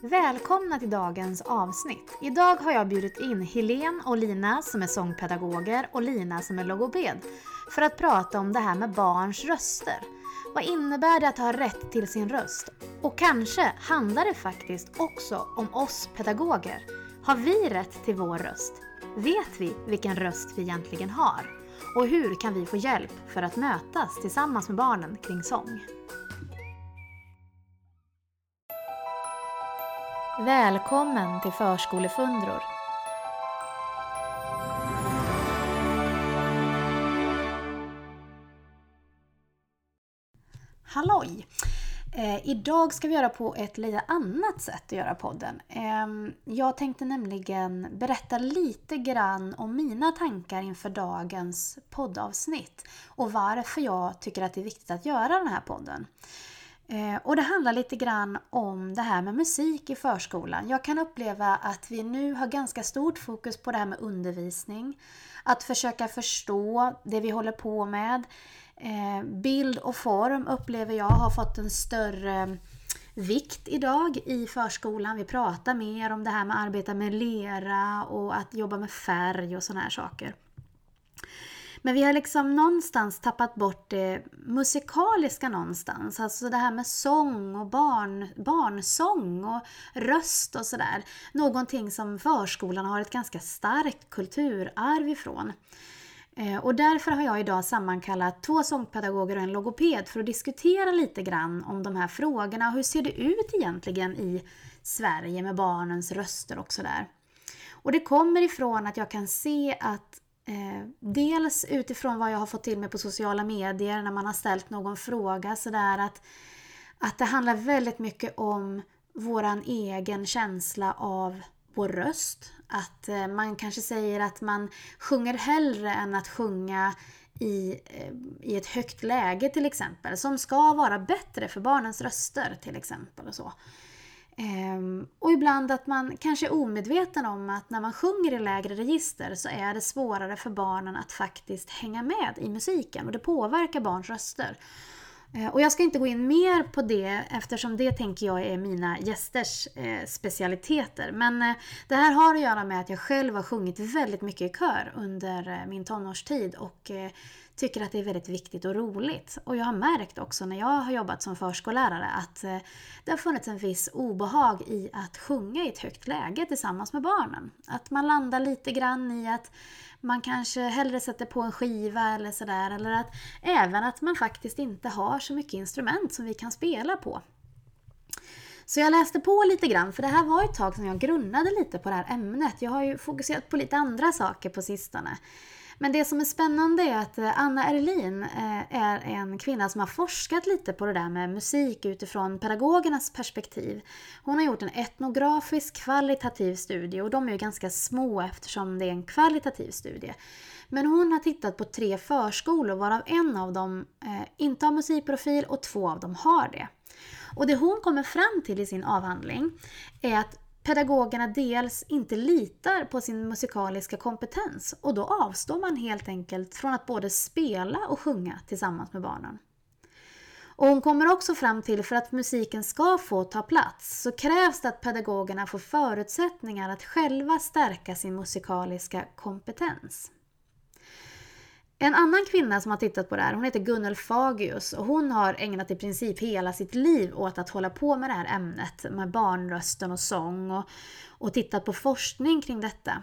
Välkomna till dagens avsnitt. Idag har jag bjudit in Helen och Lina som är sångpedagoger och Lina som är logoped för att prata om det här med barns röster. Vad innebär det att ha rätt till sin röst? Och kanske handlar det faktiskt också om oss pedagoger. Har vi rätt till vår röst? Vet vi vilken röst vi egentligen har? Och hur kan vi få hjälp för att mötas tillsammans med barnen kring sång? Välkommen till Förskolefundror! Halloj! Eh, idag ska vi göra på ett lite annat sätt att göra podden. Eh, jag tänkte nämligen berätta lite grann om mina tankar inför dagens poddavsnitt och varför jag tycker att det är viktigt att göra den här podden. Eh, och det handlar lite grann om det här med musik i förskolan. Jag kan uppleva att vi nu har ganska stort fokus på det här med undervisning. Att försöka förstå det vi håller på med. Eh, bild och form upplever jag har fått en större vikt idag i förskolan. Vi pratar mer om det här med att arbeta med lera och att jobba med färg och sådana här saker. Men vi har liksom någonstans tappat bort det musikaliska någonstans. Alltså det här med sång och barn, barnsång och röst och sådär. Någonting som förskolan har ett ganska starkt kulturarv ifrån. Eh, och därför har jag idag sammankallat två sångpedagoger och en logoped för att diskutera lite grann om de här frågorna. Hur ser det ut egentligen i Sverige med barnens röster och sådär. Och det kommer ifrån att jag kan se att Eh, dels utifrån vad jag har fått till mig på sociala medier när man har ställt någon fråga sådär att, att det handlar väldigt mycket om våran egen känsla av vår röst. Att eh, man kanske säger att man sjunger hellre än att sjunga i, eh, i ett högt läge till exempel. Som ska vara bättre för barnens röster till exempel. och så. Ehm, och ibland att man kanske är omedveten om att när man sjunger i lägre register så är det svårare för barnen att faktiskt hänga med i musiken och det påverkar barns röster. Ehm, och jag ska inte gå in mer på det eftersom det tänker jag är mina gästers eh, specialiteter. Men eh, det här har att göra med att jag själv har sjungit väldigt mycket i kör under eh, min tonårstid och eh, tycker att det är väldigt viktigt och roligt. Och jag har märkt också när jag har jobbat som förskollärare att eh, det har funnits en viss obehag i att sjunga i ett högt läge tillsammans med barnen. Att man landar lite grann i att man kanske hellre sätter på en skiva eller sådär. Eller att även att man faktiskt inte har så mycket instrument som vi kan spela på. Så jag läste på lite grann, för det här var ett tag sedan jag grunnade lite på det här ämnet. Jag har ju fokuserat på lite andra saker på sistone. Men det som är spännande är att eh, Anna Erlin eh, är en kvinna som har forskat lite på det där med musik utifrån pedagogernas perspektiv. Hon har gjort en etnografisk kvalitativ studie och de är ju ganska små eftersom det är en kvalitativ studie. Men hon har tittat på tre förskolor varav en av dem eh, inte har musikprofil och två av dem har det. Och det hon kommer fram till i sin avhandling är att pedagogerna dels inte litar på sin musikaliska kompetens och då avstår man helt enkelt från att både spela och sjunga tillsammans med barnen. Och hon kommer också fram till för att musiken ska få ta plats så krävs det att pedagogerna får förutsättningar att själva stärka sin musikaliska kompetens. En annan kvinna som har tittat på det här, hon heter Gunnel Fagius och hon har ägnat i princip hela sitt liv åt att hålla på med det här ämnet med barnrösten och sång och, och tittat på forskning kring detta.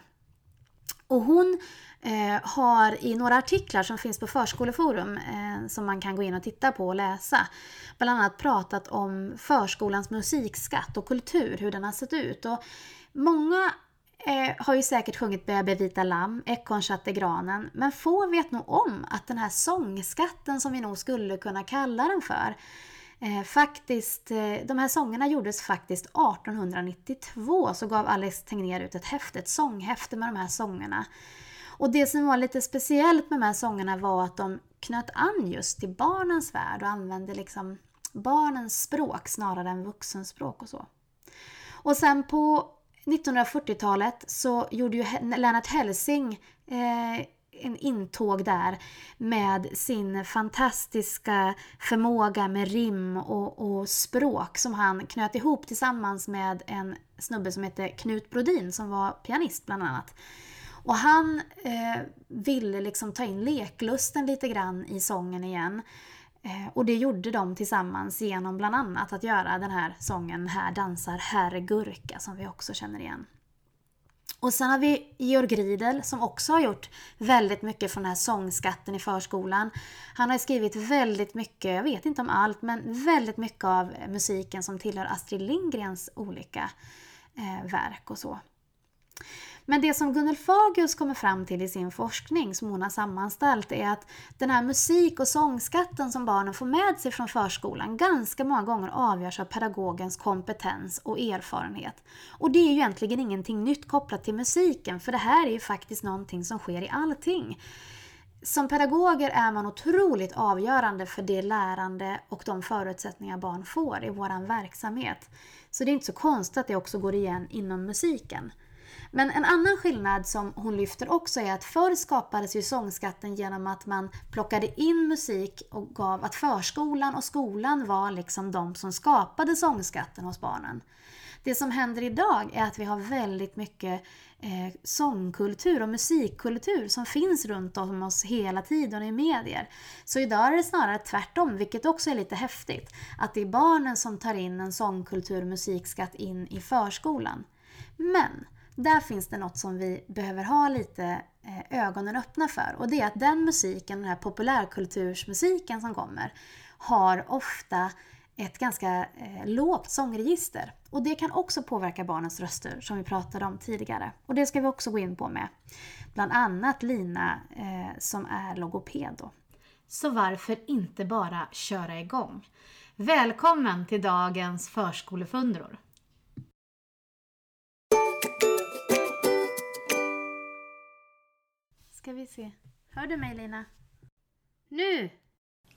Och hon eh, har i några artiklar som finns på Förskoleforum eh, som man kan gå in och titta på och läsa bland annat pratat om förskolans musikskatt och kultur, hur den har sett ut. Och många eh, har ju säkert sjungit Bä vita lamm, Ekorrn satt i granen, men få vet nog om att den här sångskatten som vi nog skulle kunna kalla den för, eh, faktiskt, eh, de här sångerna gjordes faktiskt 1892 så gav Alice Tegnér ut ett häfte, ett sånghäfte med de här sångerna. Och det som var lite speciellt med de här sångerna var att de knöt an just till barnens värld och använde liksom barnens språk snarare än vuxenspråk och så. Och sen på 1940-talet så gjorde ju Lennart Hellsing eh, en intåg där med sin fantastiska förmåga med rim och, och, språk som han knöt ihop tillsammans med en snubbe som hette Knut Brodin som var pianist bland annat. Och han eh, ville liksom ta in leklusten lite grann i sången igen. Eh, och det gjorde de tillsammans genom bland annat att göra den här sången Här dansar herr Gurka som vi också känner igen. Och sen har vi Georg Riedel som också har gjort väldigt mycket från den här sångskatten i förskolan. Han har skrivit väldigt mycket, jag vet inte om allt, men väldigt mycket av musiken som tillhör Astrid Lindgrens olika eh, verk och så. Men det som Gunnel Fagius kommer fram till i sin forskning som hon har sammanställt är att den här musik och sångskatten som barnen får med sig från förskolan ganska många gånger avgörs av pedagogens kompetens och erfarenhet. Och det är ju egentligen ingenting nytt kopplat till musiken för det här är ju faktiskt någonting som sker i allting. Som pedagoger är man otroligt avgörande för det lärande och de förutsättningar barn får i vår verksamhet. Så det är inte så konstigt att det också går igen inom musiken. Men en annan skillnad som hon lyfter också är att förr skapades ju sångskatten genom att man plockade in musik och gav att förskolan och skolan var liksom de som skapade sångskatten hos barnen. Det som händer idag är att vi har väldigt mycket eh, sångkultur och musikkultur som finns runt om oss hela tiden i medier. Så idag är det snarare tvärtom, vilket också är lite häftigt. Att det är barnen som tar in en sångkultur och musikskatt in i förskolan. Men där finns det något som vi behöver ha lite eh, ögonen öppna för. Och det är att den musiken, den här populärkultursmusiken som kommer, har ofta ett ganska eh, lågt sångregister. Och det kan också påverka barnens röster som vi pratade om tidigare. Och det ska vi också gå in på med bland annat Lina eh, som är logoped. Då. Så varför inte bara köra igång? Välkommen till dagens förskolefundror! Ska vi se. Hör du mig Lina? Nu!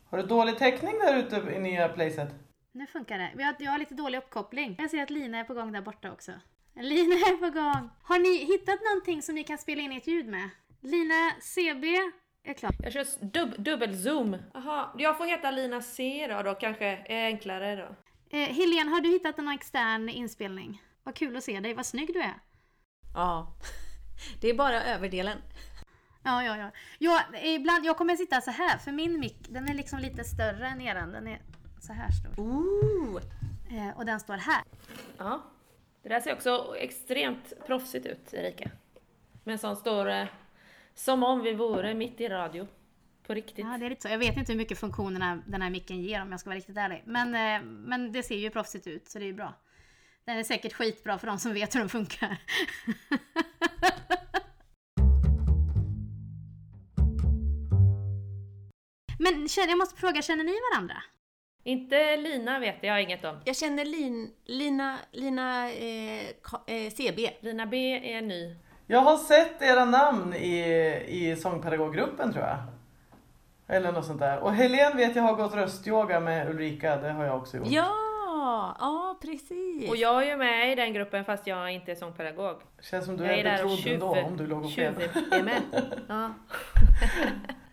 Har du dålig täckning där ute i nya placet? Nu funkar det. Jag har, jag har lite dålig uppkoppling. Jag ser att Lina är på gång där borta också. Lina är på gång! Har ni hittat någonting som ni kan spela in ert ljud med? Lina CB är klar. Jag kör dub dubbelzoom. Jaha, jag får heta Lina C då, då kanske är enklare då. Eh, Helene, har du hittat en extern inspelning? Vad kul att se dig, vad snygg du är. Ja, det är bara överdelen. Ja, ja, ja. Jag, ibland, jag kommer sitta så här för min mick den är liksom lite större än eran. Den är så här stor. Ooh. Eh, och den står här. Ja. Det där ser också extremt proffsigt ut, Erika. Med en sån stor... Eh, som om vi vore mitt i radio. På riktigt. Ja, det är lite så. Jag vet inte hur mycket funktionerna den här micken ger om jag ska vara riktigt ärlig. Men, eh, men det ser ju proffsigt ut, så det är ju bra. Den är säkert skitbra för de som vet hur den funkar. Men jag måste fråga, känner ni varandra? Inte Lina vet jag inget om. Jag känner Lin, Lina, Lina eh, eh, CB. Lina B är ny. Jag har sett era namn i, i sångpedagoggruppen tror jag. Eller något sånt där. Och Helen vet jag har gått röstyoga med Ulrika, det har jag också gjort. Ja, ja precis. Och jag är ju med i den gruppen fast jag inte är sångpedagog. Känns som du jag är, är betrodd ändå om du är logoped. är med. ja.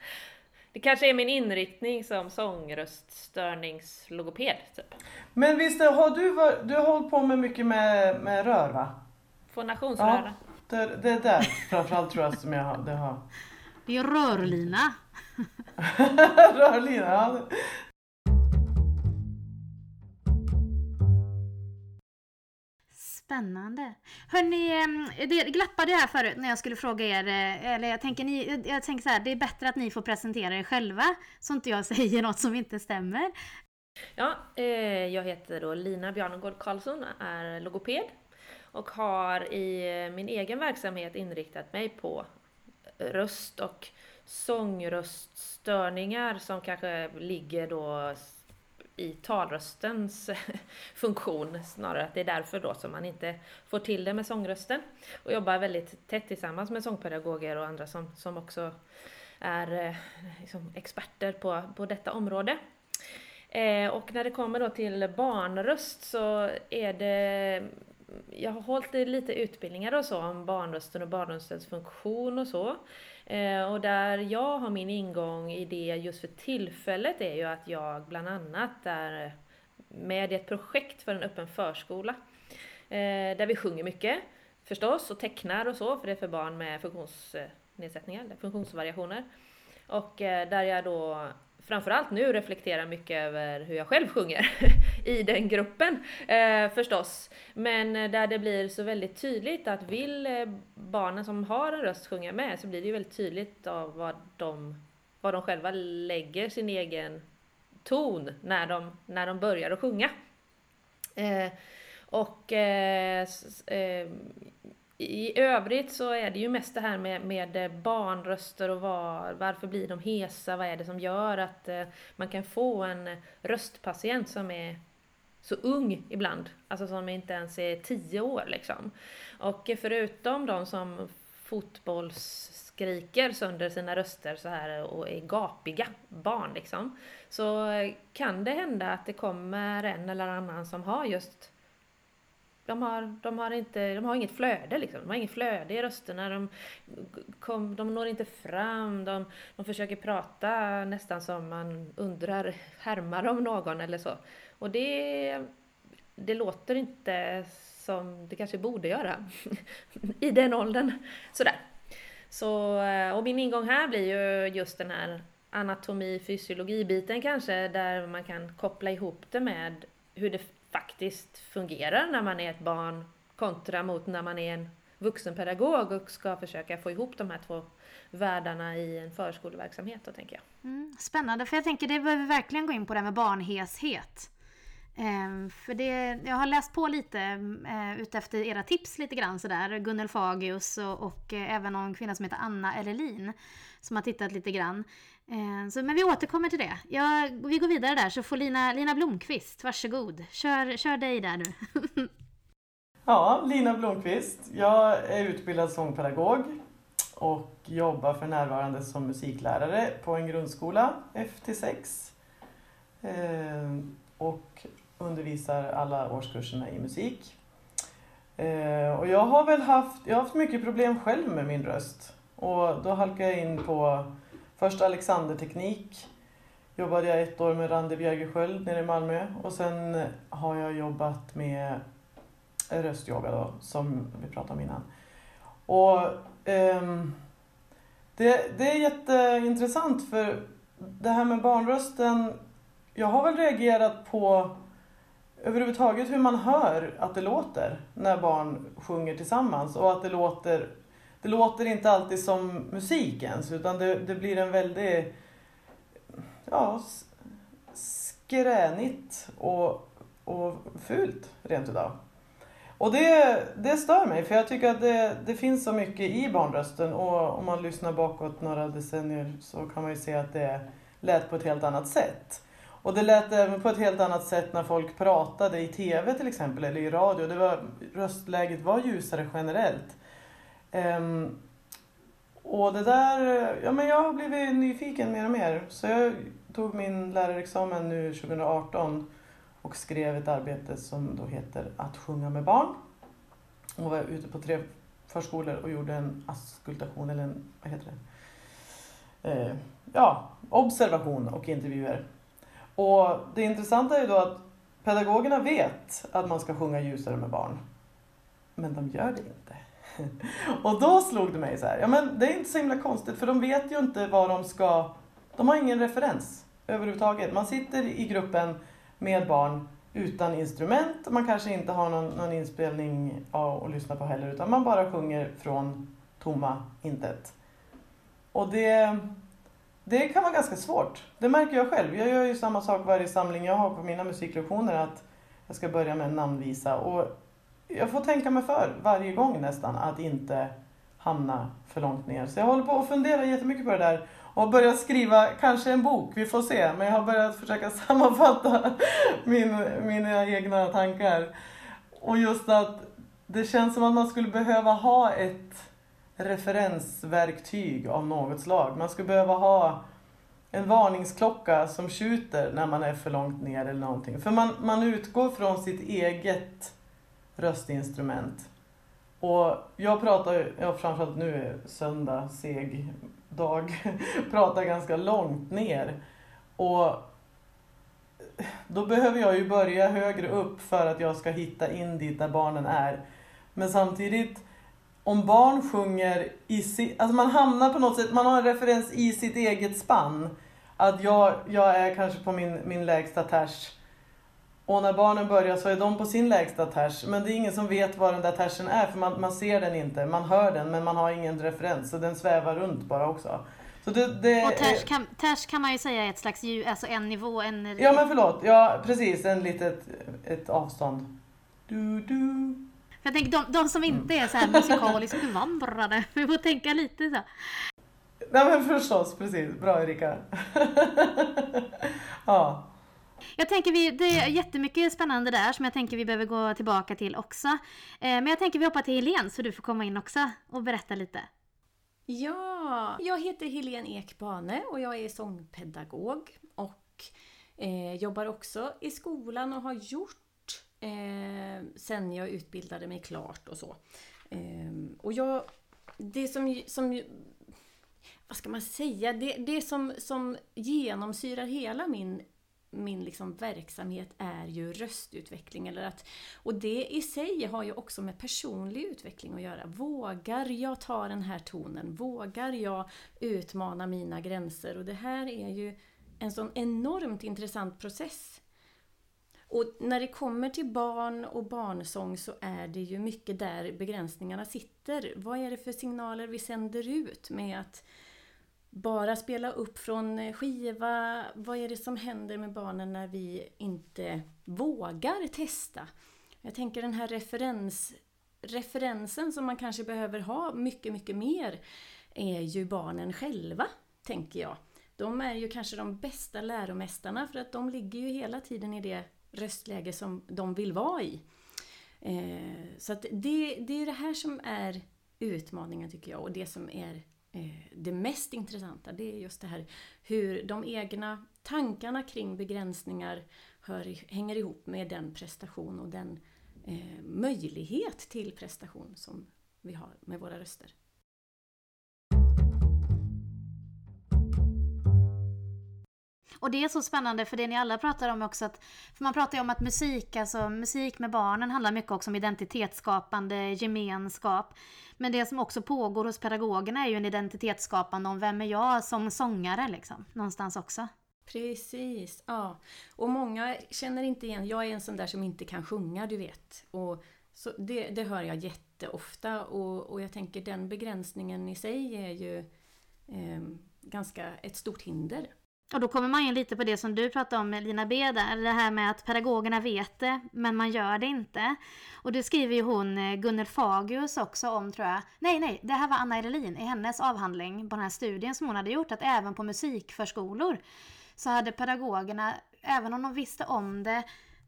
Det kanske är min inriktning som sångröststörningslogoped, typ. Men visst har du, du har hållit på med mycket med, med rör, va? Fonationsröra. Ja, det, det är där framförallt tror jag som jag har... Det, har. det är rörlina. rörlina, ja. Spännande. Hörni, det glappade här förut när jag skulle fråga er, eh, eller jag tänker, ni, jag tänker så här, det är bättre att ni får presentera er själva, så inte jag säger något som inte stämmer. Ja, eh, jag heter då Lina Bjarnegård Karlsson, är logoped och har i min egen verksamhet inriktat mig på röst och sångröststörningar som kanske ligger då i talröstens funktion snarare att det är därför då som man inte får till det med sångrösten och jobbar väldigt tätt tillsammans med sångpedagoger och andra som, som också är eh, liksom experter på, på detta område. Eh, och när det kommer då till barnröst så är det jag har hållit lite utbildningar och så om barnrösten och barnröstens funktion och så. Eh, och där jag har min ingång i det just för tillfället är ju att jag bland annat är med i ett projekt för en öppen förskola. Eh, där vi sjunger mycket förstås och tecknar och så, för det är för barn med funktionsnedsättningar, funktionsvariationer. Och eh, där jag då framförallt nu reflekterar mycket över hur jag själv sjunger i den gruppen eh, förstås. Men eh, där det blir så väldigt tydligt att vill eh, barnen som har en röst sjunga med så blir det ju väldigt tydligt av vad de, vad de själva lägger sin egen ton när de, när de börjar att sjunga. Eh, och eh, eh, i övrigt så är det ju mest det här med, med eh, barnröster och var, varför blir de hesa, vad är det som gör att eh, man kan få en röstpatient som är så ung ibland, alltså som inte ens är tio år liksom. Och förutom de som fotbollsskriker sönder sina röster så här och är gapiga barn liksom, så kan det hända att det kommer en eller annan som har just de har, de har, inte, de har inget flöde liksom. De har inget flöde i rösterna. De, kom, de når inte fram. De, de försöker prata nästan som man undrar, härmar de någon eller så. Och det, det låter inte som det kanske borde göra i den åldern. Sådär. Så, och min ingång här blir ju just den här anatomi, fysiologi-biten kanske, där man kan koppla ihop det med hur det faktiskt fungerar när man är ett barn kontra mot när man är en vuxenpedagog och ska försöka få ihop de här två världarna i en förskoleverksamhet då tänker jag. Mm, spännande, för jag tänker det behöver verkligen gå in på det här med barnheshet. Eh, för det, jag har läst på lite eh, utefter era tips lite grann sådär. Gunnel Fagius och, och eh, även någon kvinna som heter Anna Erlin som har tittat lite grann. Ehm, så, men vi återkommer till det. Ja, vi går vidare där så får Lina, Lina Blomqvist, varsågod. Kör, kör dig där nu. ja, Lina Blomqvist. Jag är utbildad sångpedagog och jobbar för närvarande som musiklärare på en grundskola, FT6. Ehm, och undervisar alla årskurserna i musik. Ehm, och jag har väl haft, jag har haft mycket problem själv med min röst. Och då halkade jag in på först Alexanderteknik. Jobbade jag ett år med Randi Bjergesköld nere i Malmö och sen har jag jobbat med röstyoga då, som vi pratade om innan. Och um, det, det är jätteintressant för det här med barnrösten, jag har väl reagerat på överhuvudtaget hur man hör att det låter när barn sjunger tillsammans och att det låter det låter inte alltid som musik ens utan det, det blir en väldigt ja, skränigt och, och fult rent utav. Och det, det stör mig för jag tycker att det, det finns så mycket i barnrösten och om man lyssnar bakåt några decennier så kan man ju se att det lät på ett helt annat sätt. Och det lät även på ett helt annat sätt när folk pratade i TV till exempel eller i radio. Det var, röstläget var ljusare generellt. Um, och det där, ja men jag har blivit nyfiken mer och mer. Så jag tog min lärarexamen nu 2018 och skrev ett arbete som då heter Att sjunga med barn. Och var ute på tre förskolor och gjorde en askultation eller en, vad heter det? Eh, ja, observation och intervjuer. Och det intressanta är då att pedagogerna vet att man ska sjunga ljusare med barn. Men de gör det inte. Och då slog det mig så här, ja men det är inte så himla konstigt för de vet ju inte vad de ska, de har ingen referens överhuvudtaget. Man sitter i gruppen med barn utan instrument, man kanske inte har någon, någon inspelning att lyssna på heller utan man bara sjunger från tomma intet. Och det, det kan vara ganska svårt. Det märker jag själv. Jag gör ju samma sak varje samling jag har på mina musiklektioner att jag ska börja med en namnvisa. Och jag får tänka mig för varje gång nästan att inte hamna för långt ner. Så jag håller på att fundera jättemycket på det där och börjat skriva kanske en bok, vi får se. Men jag har börjat försöka sammanfatta min, mina egna tankar. Och just att det känns som att man skulle behöva ha ett referensverktyg av något slag. Man skulle behöva ha en varningsklocka som tjuter när man är för långt ner eller någonting. För man, man utgår från sitt eget röstinstrument. Och jag pratar, ja framförallt nu är söndag, seg dag, pratar ganska långt ner. Och då behöver jag ju börja högre upp för att jag ska hitta in dit där barnen är. Men samtidigt, om barn sjunger i sitt, alltså man hamnar på något sätt, man har en referens i sitt eget spann. Att jag, jag är kanske på min, min lägsta ters. Och när barnen börjar så är de på sin lägsta ters. Men det är ingen som vet var den där tersen är för man, man ser den inte. Man hör den men man har ingen referens. Så den svävar runt bara också. Så det, det, och ters kan, ters kan man ju säga är ett slags ljud, alltså en nivå, en... Ja men förlåt, ja precis, en litet ett avstånd. Du, du. Jag tänker de, de som inte är så här musikaliskt bevandrade, vi får tänka lite så. Nej men förstås, precis. Bra Erika. ja. Jag tänker vi, det är jättemycket spännande där som jag tänker vi behöver gå tillbaka till också. Eh, men jag tänker vi hoppar till Helene så du får komma in också och berätta lite. Ja, jag heter Helene Ekbane och jag är sångpedagog och eh, jobbar också i skolan och har gjort eh, sen jag utbildade mig klart och så. Eh, och jag, det som, som vad ska man säga, det, det som, som genomsyrar hela min min liksom verksamhet är ju röstutveckling. Eller att, och det i sig har ju också med personlig utveckling att göra. Vågar jag ta den här tonen? Vågar jag utmana mina gränser? Och det här är ju en sån enormt intressant process. Och när det kommer till barn och barnsång så är det ju mycket där begränsningarna sitter. Vad är det för signaler vi sänder ut med att bara spela upp från eh, skiva. Vad är det som händer med barnen när vi inte vågar testa? Jag tänker den här referens, referensen som man kanske behöver ha mycket, mycket mer är ju barnen själva, tänker jag. De är ju kanske de bästa läromästarna för att de ligger ju hela tiden i det röstläge som de vill vara i. Eh, så att det, det är det här som är utmaningen tycker jag och det som är Eh, det mest intressanta det är just det här hur de egna tankarna kring begränsningar hör, hänger ihop med den prestation och den eh, möjlighet till prestation som vi har med våra röster. Och det är så spännande för det ni alla pratar om också att, för man pratar ju om att musik, alltså musik med barnen handlar mycket också om identitetsskapande, gemenskap. Men det som också pågår hos pedagogerna är ju en identitetsskapande om vem är jag som sångare liksom, någonstans också. Precis, ja. Och många känner inte igen, jag är en sån där som inte kan sjunga, du vet. Och så det, det hör jag jätteofta och, och jag tänker den begränsningen i sig är ju eh, ganska ett stort hinder. Och då kommer man in lite på det som du pratade om Lina B där, det här med att pedagogerna vet det, men man gör det inte. Och det skriver ju hon eh, Gunnel Fagius också om tror jag. Nej, nej, det här var Anna Erelin i hennes avhandling på den här studien som hon hade gjort, att även på musikförskolor så hade pedagogerna, även om de visste om det,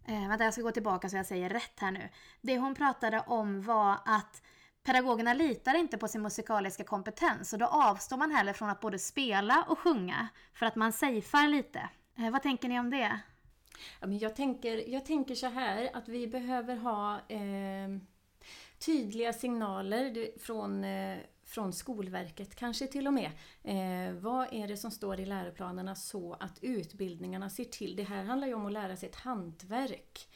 eh, vänta jag ska gå tillbaka så jag säger rätt här nu. Det hon pratade om var att Pedagogerna litar inte på sin musikaliska kompetens och då avstår man heller från att både spela och sjunga för att man safear lite. Eh, vad tänker ni om det? Jag, tänker, jag tänker så här att vi behöver ha eh, tydliga signaler från, eh, från Skolverket, kanske till och med. Eh, vad är det som står i läroplanerna så att utbildningarna ser till, det här handlar ju om att lära sig ett hantverk.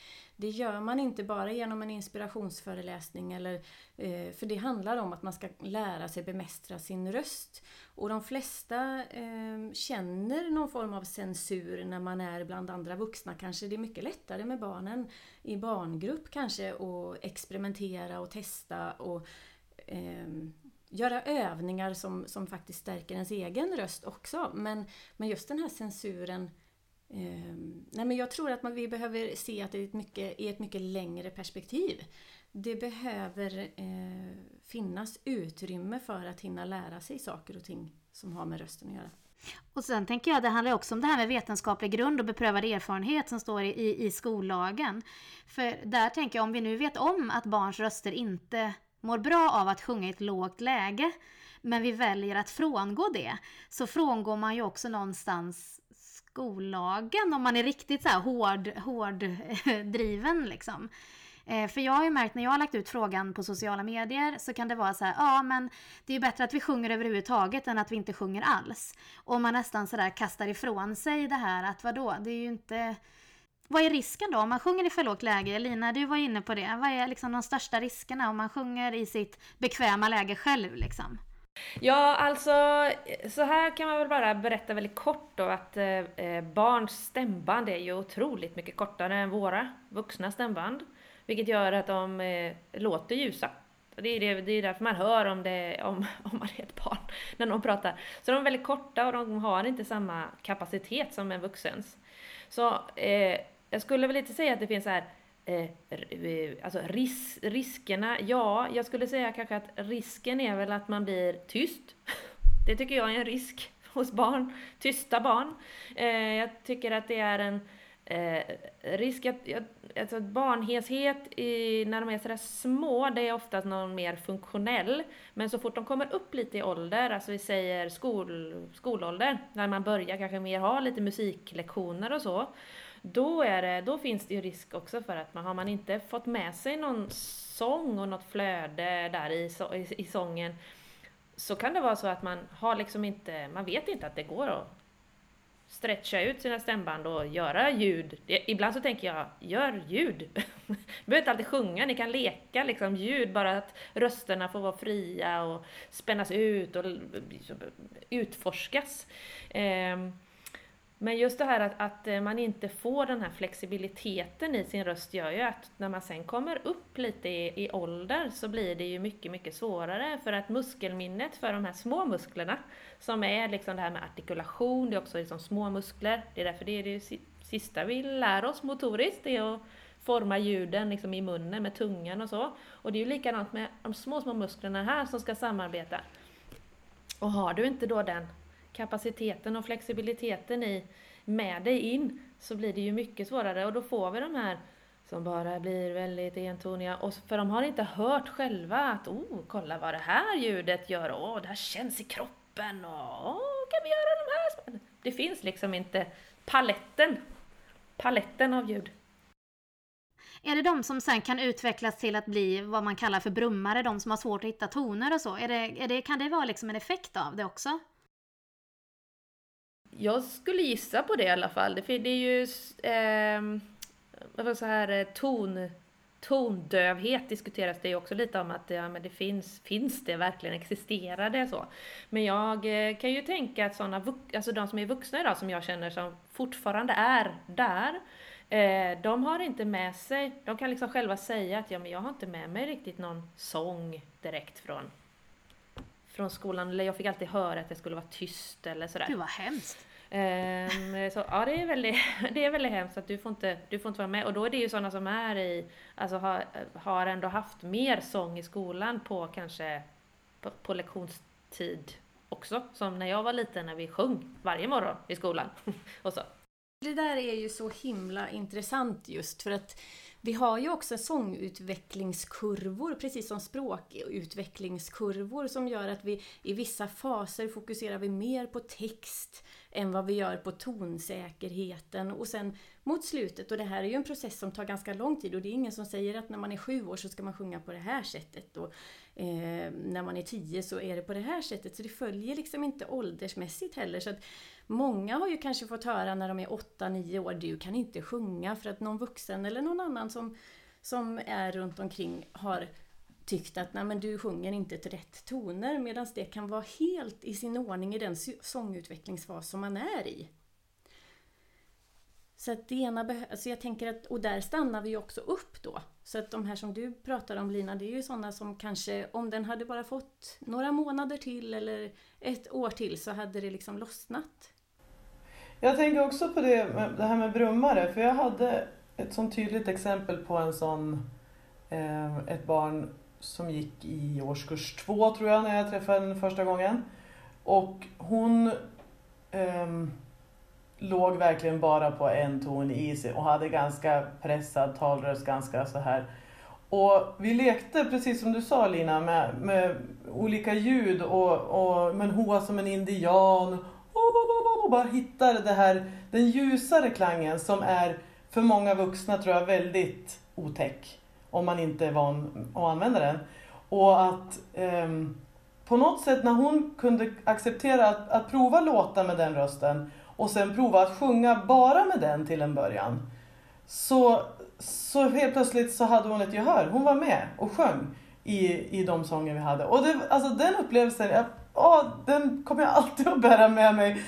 Det gör man inte bara genom en inspirationsföreläsning eller, eh, för det handlar om att man ska lära sig bemästra sin röst. Och de flesta eh, känner någon form av censur när man är bland andra vuxna. Kanske det är mycket lättare med barnen i barngrupp kanske att experimentera och testa och eh, göra övningar som, som faktiskt stärker ens egen röst också. Men, men just den här censuren Eh, nej men jag tror att man, vi behöver se att det är ett mycket, i ett mycket längre perspektiv. Det behöver eh, finnas utrymme för att hinna lära sig saker och ting som har med rösten att göra. Och sen tänker jag, det handlar också om det här med vetenskaplig grund och beprövad erfarenhet som står i, i skollagen. För där tänker jag, om vi nu vet om att barns röster inte mår bra av att sjunga i ett lågt läge, men vi väljer att frångå det, så frångår man ju också någonstans skollagen om man är riktigt så här hård, hård eh, driven liksom. Eh, för jag har ju märkt när jag har lagt ut frågan på sociala medier så kan det vara så här, ja men det är ju bättre att vi sjunger överhuvudtaget än att vi inte sjunger alls. Och man nästan sådär kastar ifrån sig det här att vadå, det är ju inte vad är risken då om man sjunger i för lågt läge? Lina, du var inne på det. Vad är liksom de största riskerna om man sjunger i sitt bekväma läge själv? Liksom? Ja, alltså så här kan man väl bara berätta väldigt kort då att eh, barns stämband är ju otroligt mycket kortare än våra vuxna stämband. Vilket gör att de eh, låter ljusa. Det är, det, det är därför man hör om, det, om, om man är ett barn när de pratar. Så de är väldigt korta och de har inte samma kapacitet som en vuxens. Så eh, jag skulle väl inte säga att det finns så här Eh, eh, alltså ris riskerna, ja, jag skulle säga kanske att risken är väl att man blir tyst. Det tycker jag är en risk hos barn, tysta barn. Eh, jag tycker att det är en eh, risk att, alltså barnheshet i, när de är sådär små, det är oftast någon mer funktionell. Men så fort de kommer upp lite i ålder, alltså vi säger skol, skolålder, när man börjar kanske mer ha lite musiklektioner och så, då, är det, då finns det ju risk också för att man har man inte fått med sig någon sång och något flöde där i, i, i sången så kan det vara så att man har liksom inte, man vet inte att det går att stretcha ut sina stämband och göra ljud. Ibland så tänker jag, gör ljud! Ni behöver inte alltid sjunga, ni kan leka liksom ljud, bara att rösterna får vara fria och spännas ut och liksom utforskas. Ehm, men just det här att, att eh, man inte får den här flexibiliteten i sin röst gör ju att när man sen kommer upp lite i, i ålder så blir det ju mycket, mycket svårare för att muskelminnet för de här små musklerna som är liksom det här med artikulation, det är också liksom små muskler, det är därför det är det sista vi lär oss motoriskt, det är att forma ljuden liksom i munnen med tungan och så. Och det är ju likadant med de små, små musklerna här som ska samarbeta. Och har du inte då den kapaciteten och flexibiliteten i med dig in så blir det ju mycket svårare och då får vi de här som bara blir väldigt entoniga. Och för de har inte hört själva att oh, kolla vad det här ljudet gör, åh, oh, det här känns i kroppen, och oh, kan vi göra de här? Det finns liksom inte paletten, paletten av ljud. Är det de som sen kan utvecklas till att bli vad man kallar för brummare, de som har svårt att hitta toner och så? Är det, är det, kan det vara liksom en effekt av det också? Jag skulle gissa på det i alla fall. Det, det är ju eh, så här, eh, ton, tondövhet diskuteras det ju också lite om att ja, men det finns, finns det verkligen, existerar det så? Men jag eh, kan ju tänka att sådana, alltså de som är vuxna idag som jag känner som fortfarande är där, eh, de har inte med sig, de kan liksom själva säga att ja, men jag har inte med mig riktigt någon sång direkt från från skolan, eller jag fick alltid höra att jag skulle vara tyst eller sådär. Gud vad hemskt! Um, så ja, det är, väldigt, det är väldigt hemskt att du får, inte, du får inte vara med. Och då är det ju sådana som är i, alltså har, har ändå haft mer sång i skolan på kanske på, på lektionstid också. Som när jag var liten när vi sjöng varje morgon i skolan. och så. Det där är ju så himla intressant just för att vi har ju också sångutvecklingskurvor, precis som språkutvecklingskurvor, som gör att vi i vissa faser fokuserar vi mer på text än vad vi gör på tonsäkerheten. Och sen mot slutet, och det här är ju en process som tar ganska lång tid och det är ingen som säger att när man är sju år så ska man sjunga på det här sättet och eh, när man är tio så är det på det här sättet. Så det följer liksom inte åldersmässigt heller. Så att Många har ju kanske fått höra när de är 8-9 år, du kan inte sjunga för att någon vuxen eller någon annan som, som är runt omkring har tyckt att Nej, men du sjunger inte till rätt toner medan det kan vara helt i sin ordning i den sångutvecklingsfas som man är i. Så att det ena alltså jag tänker att, och där stannar vi också upp då. Så att de här som du pratar om Lina, det är ju sådana som kanske, om den hade bara fått några månader till eller ett år till så hade det liksom lossnat. Jag tänker också på det, det här med brummare, för jag hade ett sånt tydligt exempel på en sån, eh, ett barn som gick i årskurs två tror jag när jag träffade henne första gången. Och hon eh, låg verkligen bara på en ton i sig och hade ganska pressad talröst, ganska så här. Och vi lekte, precis som du sa Lina, med, med olika ljud och, och men hoa som en indian och bara hittar det här, den ljusare klangen som är för många vuxna tror jag väldigt otäck. om man inte är van att använda den. Och att ehm, på något sätt när hon kunde acceptera att, att prova låta med den rösten och sen prova att sjunga bara med den till en början. Så, så helt plötsligt så hade hon ett gehör. Hon var med och sjöng i, i de sånger vi hade. Och det, alltså den upplevelsen, jag, åh, den kommer jag alltid att bära med mig.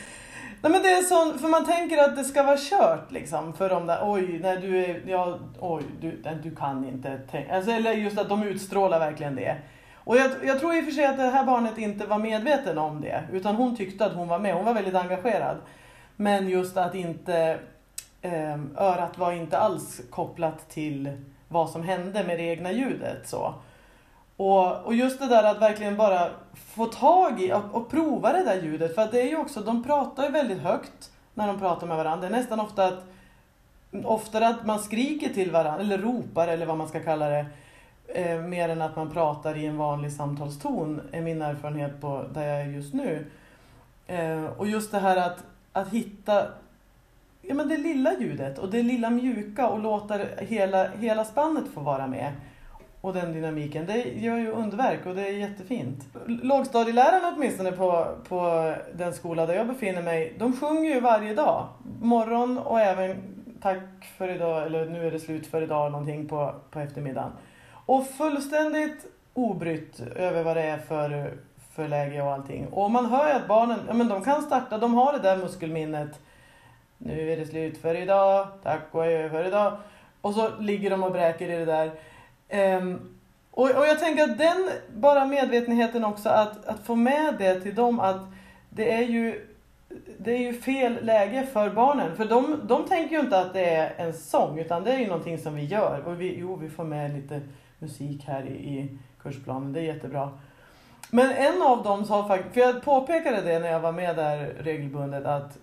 Nej men det är sån, för man tänker att det ska vara kört liksom för de där, oj, nej du är, ja, oj, du, du kan inte tänka, alltså, eller just att de utstrålar verkligen det. Och jag, jag tror i och för sig att det här barnet inte var medveten om det, utan hon tyckte att hon var med, hon var väldigt engagerad. Men just att inte, eh, örat var inte alls kopplat till vad som hände med det egna ljudet. Så. Och, och just det där att verkligen bara få tag i och, och prova det där ljudet. För att det är ju också, de pratar ju väldigt högt när de pratar med varandra. Det är nästan ofta att, oftare att man skriker till varandra, eller ropar eller vad man ska kalla det. Eh, mer än att man pratar i en vanlig samtalston, är min erfarenhet på där jag är just nu. Eh, och just det här att, att hitta ja, men det lilla ljudet och det lilla mjuka och låta hela, hela spannet få vara med och den dynamiken. Det gör ju underverk och det är jättefint. Lågstadielärarna åtminstone på, på den skola där jag befinner mig, de sjunger ju varje dag. Morgon och även tack för idag, eller nu är det slut för idag någonting på, på eftermiddagen. Och fullständigt obrytt över vad det är för, för läge och allting. Och man hör ju att barnen, ja men de kan starta, de har det där muskelminnet. Nu är det slut för idag, tack och adjö för idag. Och så ligger de och bräker i det där. Um, och, och jag tänker att den, bara medvetenheten också att, att få med det till dem att det är ju det är ju fel läge för barnen. För de, de tänker ju inte att det är en sång utan det är ju någonting som vi gör. Och vi, jo, vi får med lite musik här i, i kursplanen, det är jättebra. Men en av dem sa faktiskt, för jag påpekade det när jag var med där regelbundet att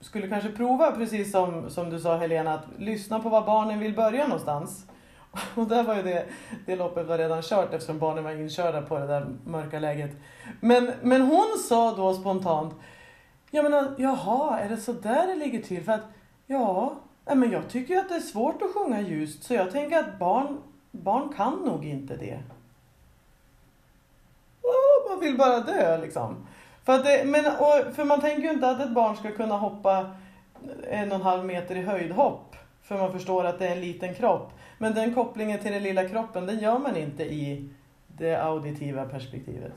skulle kanske prova precis som, som du sa Helena, att lyssna på var barnen vill börja någonstans. Och där var ju det, det loppet var redan kört eftersom barnen var inkörda på det där mörka läget. Men, men hon sa då spontant, jag menar, jaha, är det så där det ligger till? För att, ja, men jag tycker ju att det är svårt att sjunga ljust så jag tänker att barn, barn kan nog inte det. Oh, man vill bara dö liksom. För, att det, men, och, för man tänker ju inte att ett barn ska kunna hoppa en och en halv meter i höjdhopp. För man förstår att det är en liten kropp. Men den kopplingen till den lilla kroppen, den gör man inte i det auditiva perspektivet.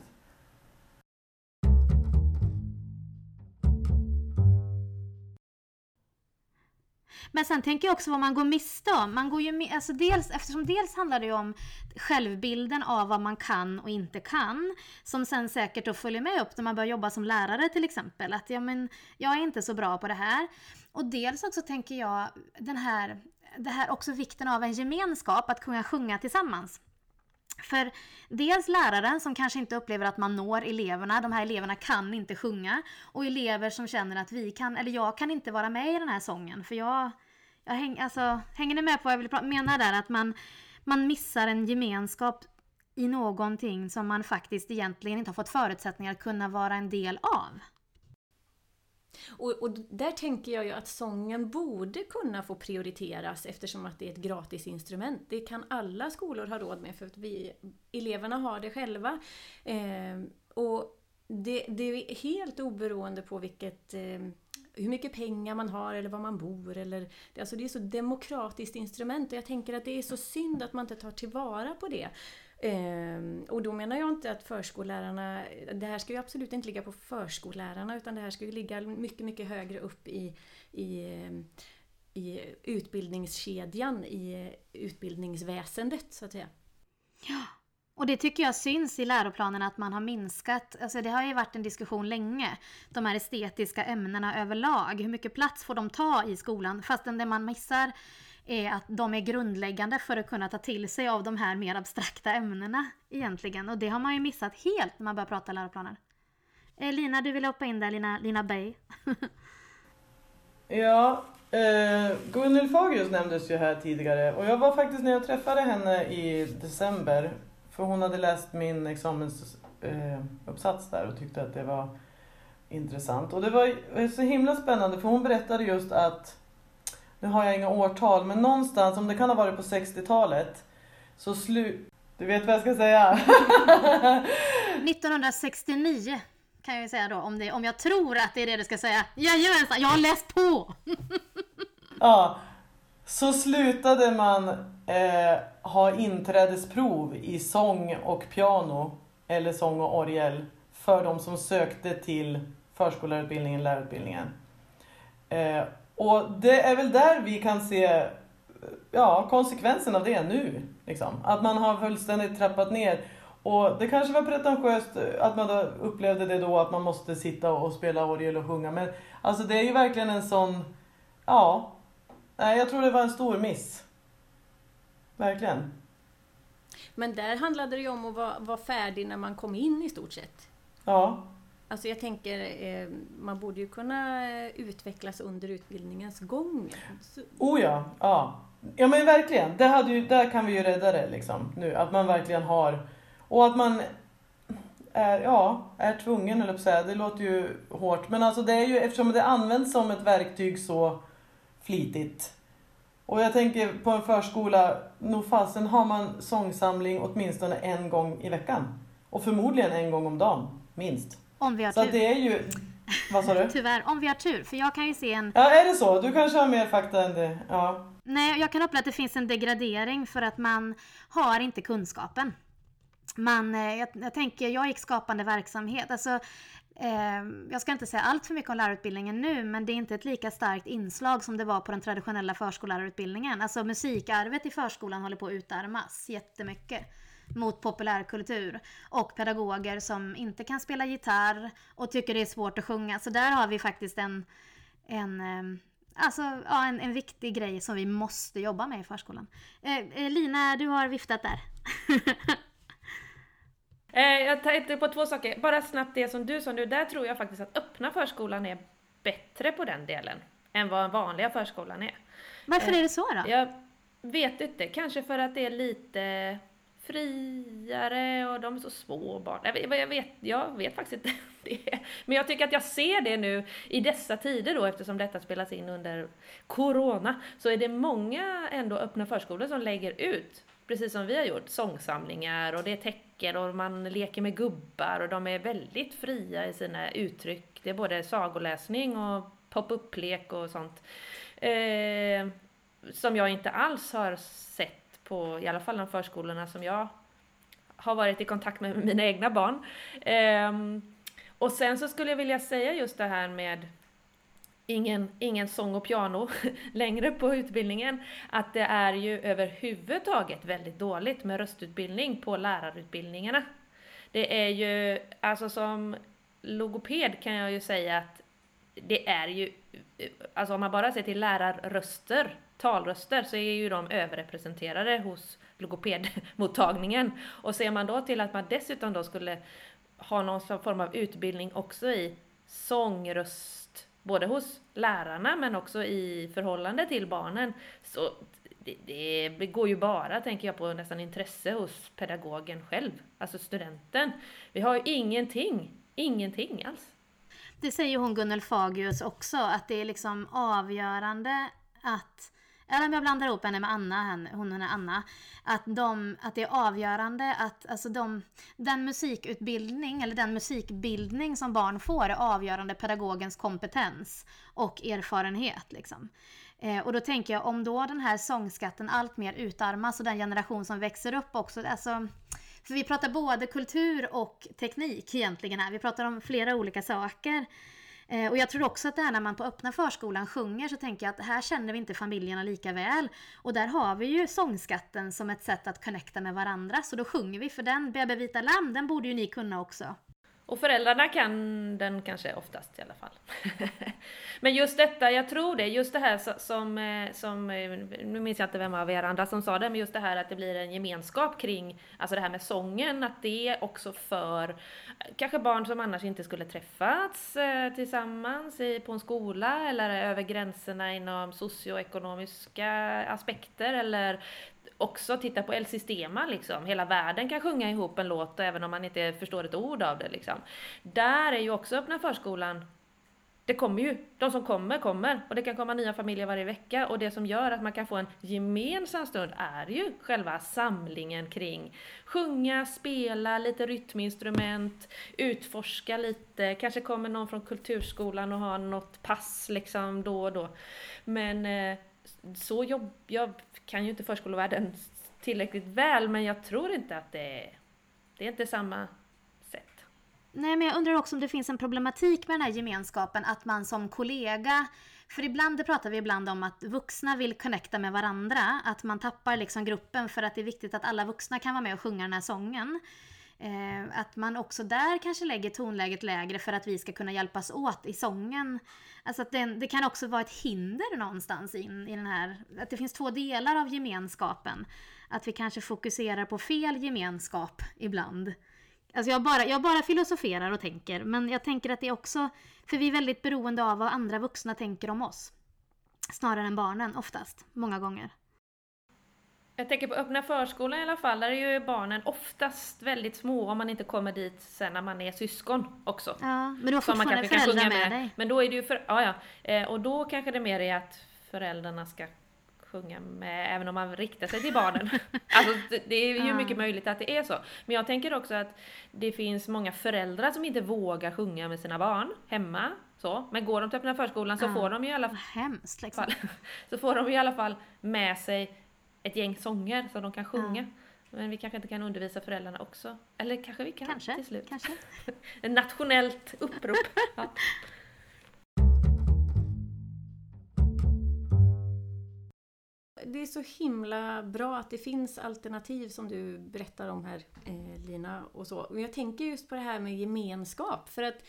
Men sen tänker jag också vad man går miste om. Man går ju, alltså dels, eftersom dels handlar det ju om självbilden av vad man kan och inte kan. Som sen säkert då följer med upp när man börjar jobba som lärare till exempel. Att ja, men, jag är inte så bra på det här. Och dels också tänker jag den här det här också vikten av en gemenskap, att kunna sjunga tillsammans. För dels läraren som kanske inte upplever att man når eleverna, de här eleverna kan inte sjunga. Och elever som känner att vi kan, eller jag kan inte vara med i den här sången för jag, jag häng, alltså, hänger ni med på vad jag vill mena där? Att man, man missar en gemenskap i någonting som man faktiskt egentligen inte har fått förutsättningar att kunna vara en del av. Och, och, där tänker jag ju att sången borde kunna få prioriteras eftersom att det är ett gratis instrument. Det kan alla skolor ha råd med för att vi, eleverna har det själva. Eh, och det, det, är helt oberoende på vilket eh, hur mycket pengar man har eller var man bor. Eller, alltså det är så demokratiskt instrument och jag tänker att det är så synd att man inte tar tillvara på det. Ehm, och då menar jag inte att förskollärarna, det här ska ju absolut inte ligga på förskollärarna utan det här ska ju ligga mycket, mycket högre upp i, i, i utbildningskedjan, i utbildningsväsendet så att säga. Ja, och det tycker jag syns i läroplanen att man har minskat, alltså det har ju varit en diskussion länge, de här estetiska ämnena överlag, hur mycket plats får de ta i skolan? Fastän det man missar är att de är grundläggande för att kunna ta till sig av de här mer abstrakta ämnena egentligen. Och det har man ju missat helt när man börjar prata läroplaner. Eh, Lina, du vill hoppa in där, Lina, Lina Bay. ja, eh, Gunnel Fagerus nämndes ju här tidigare och jag var faktiskt när jag träffade henne i december, för hon hade läst min examensuppsats eh, där och tyckte att det var intressant. Och det var så himla spännande för hon berättade just att nu har jag inga årtal, men någonstans, om det kan ha varit på 60-talet, så slu... Du vet vad jag ska säga? 1969 kan jag ju säga då, om, det, om jag tror att det är det du ska säga. Jajamensan, jag har läst på! ja, så slutade man eh, ha inträdesprov i sång och piano, eller sång och orgel, för de som sökte till förskollärarutbildningen, lärarutbildningen. Eh, och det är väl där vi kan se ja, konsekvensen av det nu. Liksom. Att man har fullständigt trappat ner. Och det kanske var pretentiöst att man upplevde det då att man måste sitta och spela orgel och sjunga. Men alltså det är ju verkligen en sån, ja, nej jag tror det var en stor miss. Verkligen. Men där handlade det ju om att vara, vara färdig när man kom in i stort sett. Ja. Alltså jag tänker, eh, man borde ju kunna eh, utvecklas under utbildningens gång. Så... Oh ja, ja. Ja men verkligen, det hade ju, där kan vi ju rädda det liksom nu. Att man verkligen har, och att man är, ja, är tvungen eller på säga. Det låter ju hårt. Men alltså det är ju, eftersom det används som ett verktyg så flitigt. Och jag tänker på en förskola, nog fasen har man sångsamling åtminstone en gång i veckan. Och förmodligen en gång om dagen, minst. Om vi har så tur. det är ju... Vad sa du? Tyvärr, om vi har tur. För jag kan ju se en... Ja, är det så? Du kanske har mer fakta än det? Ja. Nej, jag kan uppleva att det finns en degradering för att man har inte kunskapen. Man, eh, jag, jag tänker, jag gick skapande verksamhet. Alltså, eh, jag ska inte säga allt för mycket om lärarutbildningen nu, men det är inte ett lika starkt inslag som det var på den traditionella förskollärarutbildningen. Alltså musikarvet i förskolan håller på att utarmas jättemycket mot populärkultur och pedagoger som inte kan spela gitarr och tycker det är svårt att sjunga. Så där har vi faktiskt en, en eh, Alltså, ja, en, en viktig grej som vi måste jobba med i förskolan. Eh, eh, Lina, du har viftat där. eh, jag tänkte på två saker. Bara snabbt det som du sa nu, där tror jag faktiskt att öppna förskolan är bättre på den delen än vad vanliga förskolan är. Varför är det så då? Jag vet inte, kanske för att det är lite friare och de är så små barn. Jag vet, jag vet, jag vet faktiskt inte det. Men jag tycker att jag ser det nu i dessa tider då eftersom detta spelas in under Corona. Så är det många ändå öppna förskolor som lägger ut, precis som vi har gjort, sångsamlingar och det är tecken och man leker med gubbar och de är väldigt fria i sina uttryck. Det är både sagoläsning och pop-up-lek och sånt. Eh, som jag inte alls har sett på i alla fall de förskolorna som jag har varit i kontakt med, med mina egna barn. Um, och sen så skulle jag vilja säga just det här med ingen, ingen sång och piano längre på utbildningen, att det är ju överhuvudtaget väldigt dåligt med röstutbildning på lärarutbildningarna. Det är ju, alltså som logoped kan jag ju säga att det är ju, alltså om man bara ser till lärarröster talröster så är ju de överrepresenterade hos logopedmottagningen. Och ser man då till att man dessutom då skulle ha någon form av utbildning också i sångröst, både hos lärarna men också i förhållande till barnen, så det, det går ju bara, tänker jag, på nästan intresse hos pedagogen själv, alltså studenten. Vi har ju ingenting, ingenting alls. Det säger hon Gunnel Fagius också, att det är liksom avgörande att eller om jag blandar ihop henne med Anna, hon är Anna, att, de, att det är avgörande att alltså de, den musikutbildning eller den musikbildning som barn får är avgörande pedagogens kompetens och erfarenhet. Liksom. Eh, och då tänker jag om då den här sångskatten alltmer utarmas och den generation som växer upp också, alltså för vi pratar både kultur och teknik egentligen här. Vi pratar om flera olika saker. Eh, och jag tror också att det här när man på öppna förskolan sjunger så tänker jag att här känner vi inte familjerna lika väl. Och där har vi ju sångskatten som ett sätt att connecta med varandra. Så då sjunger vi för den, Bebe vita lamm, den borde ju ni kunna också. Och föräldrarna kan den kanske oftast i alla fall. Men just detta, jag tror det, just det här som, eh, som, eh, nu minns jag inte vem av er andra som sa det, men just det här att det blir en gemenskap kring, alltså det här med sången, att det också för kanske barn som annars inte skulle träffats eh, tillsammans på en skola eller över gränserna inom socioekonomiska aspekter eller också titta på El Sistema liksom. Hela världen kan sjunga ihop en låt även om man inte förstår ett ord av det liksom. Där är ju också öppna förskolan det kommer ju, de som kommer kommer och det kan komma nya familjer varje vecka och det som gör att man kan få en gemensam stund är ju själva samlingen kring sjunga, spela, lite rytminstrument, utforska lite, kanske kommer någon från kulturskolan och har något pass liksom då och då. Men eh, så jobb, jag kan ju inte förskolevärlden tillräckligt väl men jag tror inte att det är, det är inte samma Nej, men jag undrar också om det finns en problematik med den här gemenskapen, att man som kollega för ibland, det pratar vi ibland om att vuxna vill connecta med varandra, att man tappar liksom gruppen för att det är viktigt att alla vuxna kan vara med och sjunga den här sången. Eh, att man också där kanske lägger tonläget lägre för att vi ska kunna hjälpas åt i sången. Alltså att det, det kan också vara ett hinder någonstans in i den här, att det finns två delar av gemenskapen. Att vi kanske fokuserar på fel gemenskap ibland. Alltså jag bara, jag bara filosoferar och tänker, men jag tänker att det är också, för vi är väldigt beroende av vad andra vuxna tänker om oss. Snarare än barnen, oftast, många gånger. Jag tänker på öppna förskolan i alla fall, där är ju barnen oftast väldigt små om man inte kommer dit sen när man är syskon också. Ja, men du har fortfarande föräldrar med, med dig. Men då är det ju för, ja, ja. Eh, och då kanske det mer är att föräldrarna ska sjunga med, även om man riktar sig till barnen. alltså, det är ju mycket möjligt att det är så. Men jag tänker också att det finns många föräldrar som inte vågar sjunga med sina barn hemma. Så. Men går de till öppna förskolan så ja. får de ju i alla hemskt, liksom. fall, så får de i alla fall med sig ett gäng sånger som de kan sjunga. Ja. Men vi kanske inte kan undervisa föräldrarna också. Eller kanske vi kan kanske, till slut. Kanske. Ett nationellt upprop. Ja. det är så himla bra att det finns alternativ som du berättar om här eh, Lina och så. Men jag tänker just på det här med gemenskap för att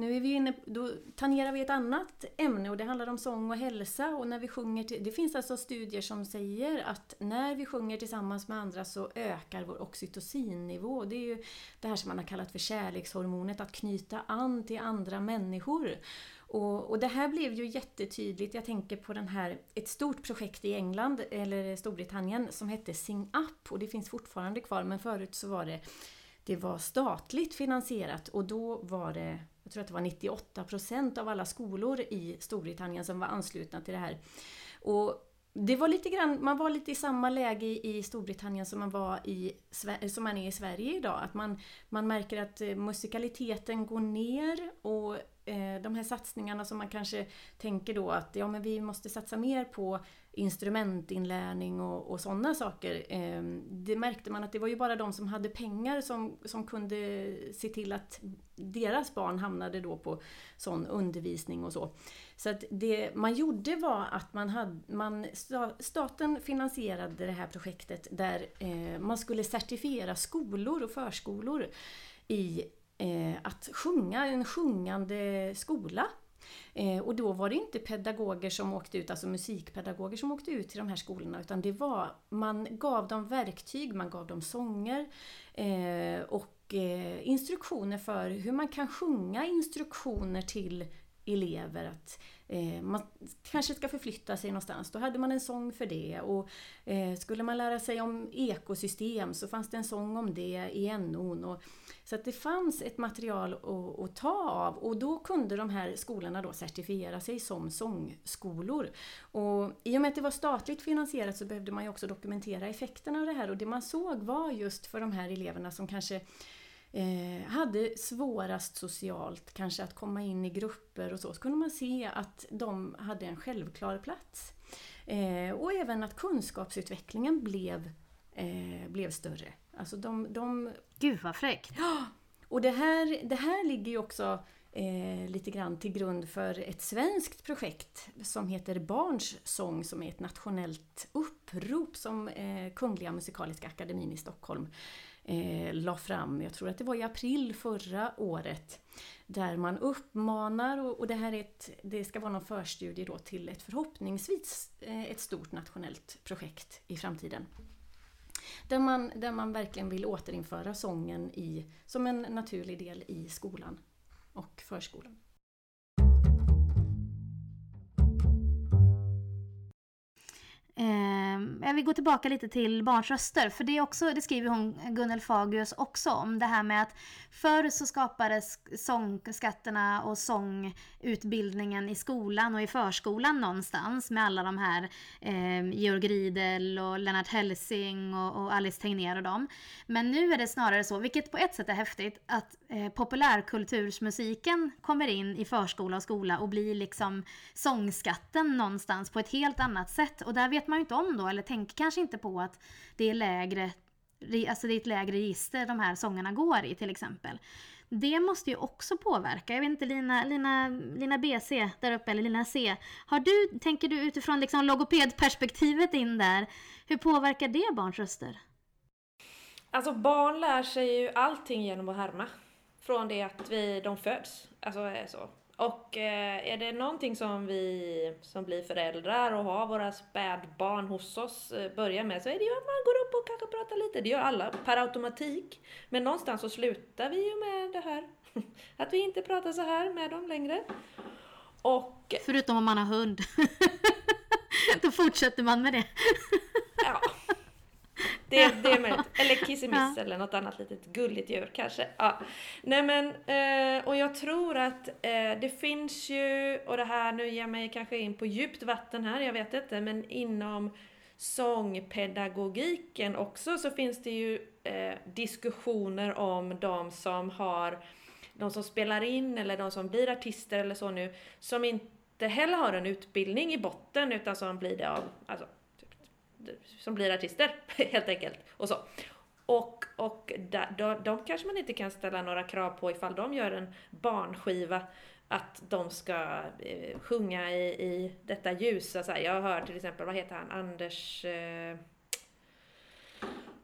nu är vi inne, då tangerar vi ett annat ämne och det handlar om sång och hälsa och när vi sjunger, till, det finns alltså studier som säger att när vi sjunger tillsammans med andra så ökar vår oxytocinnivå. Det är ju det här som man har kallat för kärlekshormonet, att knyta an till andra människor. Och, och, det här blev ju jättetydligt. Jag tänker på den här, ett stort projekt i England, eller Storbritannien, som hette Sing Up. Och det finns fortfarande kvar, men förut så var det, det var statligt finansierat. Och då var det, jag tror att det var 98% av alla skolor i Storbritannien som var anslutna till det här. Och det var lite grann, man var lite i samma läge i Storbritannien som man, var i, som man är i Sverige idag. Att man, man märker att eh, musikaliteten går ner och eh, de här satsningarna som man kanske tänker då att ja, men vi måste satsa mer på instrumentinlärning och, och sådana saker. Eh, det märkte man att det var ju bara de som hade pengar som, som kunde se till att deras barn hamnade då på sån undervisning och så. Så att det man gjorde var att man hade, man, staten finansierade det här projektet där eh, man skulle certifiera skolor och förskolor i eh, att sjunga, en sjungande skola. Eh, och då var det inte pedagoger som åkte ut, alltså musikpedagoger som åkte ut till de här skolorna, utan det var, man gav dem verktyg, man gav dem sånger eh, och eh, instruktioner för hur man kan sjunga instruktioner till elever att eh, man kanske ska förflytta sig någonstans. Då hade man en sång för det. Och eh, Skulle man lära sig om ekosystem så fanns det en sång om det i NO. Så att det fanns ett material att, att, ta av och då kunde de här skolorna då certifiera sig som sångskolor. Och I och med att det var statligt finansierat så behövde man ju också dokumentera effekterna av det här och det man såg var just för de här eleverna som kanske eh, hade svårast socialt, kanske att komma in i grupper och så, så kunde man se att de hade en självklar plats. Eh, och även att kunskapsutvecklingen blev, eh, blev större. Alltså de, de... Gud vad fräckt! Ja! Och det här, det här ligger ju också eh, lite grann till grund för ett svenskt projekt som heter Barns sång som är ett nationellt upprop som eh, Kungliga Musikaliska Akademin i Stockholm eh, la fram, jag tror att det var i april förra året, där man uppmanar, och, och det här är ett, det ska vara någon förstudie då till ett förhoppningsvis eh, ett stort nationellt projekt i framtiden. Där man, där man verkligen vill återinföra sången i, som en naturlig del i skolan och förskolan. Eh, jag vill gå tillbaka lite till barns röster, för det, också, det skriver hon, Gunnel Fagius också om, det här med att förr så skapades sångskatterna och sångutbildningen i skolan och i förskolan någonstans med alla de här eh, Georg Riedel och Lennart Hellsing och, och, Alice Tegnér och dem. Men nu är det snarare så, vilket på ett sätt är häftigt, att eh, populärkultursmusiken kommer in i förskola och skola och blir liksom sångskatten någonstans på ett helt annat sätt. Och där vet man ju inte om då, eller tänker kanske inte på att det är lägre Alltså det är ett lägre register de här sångerna går i till exempel. Det måste ju också påverka. Jag vet inte Lina, Lina, Lina BC där uppe, eller Lina C. Har du, tänker du utifrån liksom logopedperspektivet in där, hur påverkar det barns röster? Alltså barn lär sig ju allting genom att härma. Från det att vi, de föds. Alltså så. Och eh, är det någonting som vi som blir föräldrar och har våra spädbarn hos oss eh, börjar med så är det ju att man går upp och kanske pratar lite. Det gör alla per automatik. Men någonstans så slutar vi ju med det här. Att vi inte pratar så här med dem längre. Och... Förutom om man har hund. Då fortsätter man med det. ja. Det, det är möjligt. Eller kissemiss ja. eller något annat litet gulligt djur kanske. Ja. Nej men, eh, och jag tror att eh, det finns ju, och det här, nu ger jag mig kanske in på djupt vatten här, jag vet inte, men inom sångpedagogiken också så finns det ju eh, diskussioner om de som har, de som spelar in eller de som blir artister eller så nu, som inte heller har en utbildning i botten utan som blir det av, alltså som blir artister helt enkelt. Och så. Och, och då, de kanske man inte kan ställa några krav på ifall de gör en barnskiva att de ska eh, sjunga i, i detta ljusa. Så här, jag hör till exempel, vad heter han, Anders... Eh,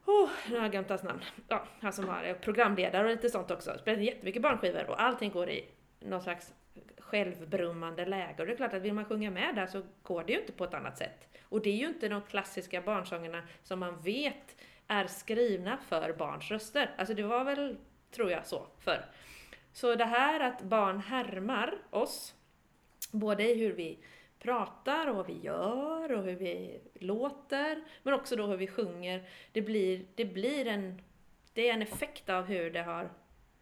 Oh, nu har jag glömt hans namn. Ja, han som var eh, programledare och lite sånt också. Spelar jättemycket barnskivor och allting går i någon slags självbrummande läge. Och det är klart att vill man sjunga med där så går det ju inte på ett annat sätt. Och det är ju inte de klassiska barnsångerna som man vet är skrivna för barns röster. Alltså det var väl, tror jag, så förr. Så det här att barn härmar oss, både i hur vi pratar och vad vi gör och hur vi låter, men också då hur vi sjunger. Det blir, det blir en, det är en effekt av hur det har,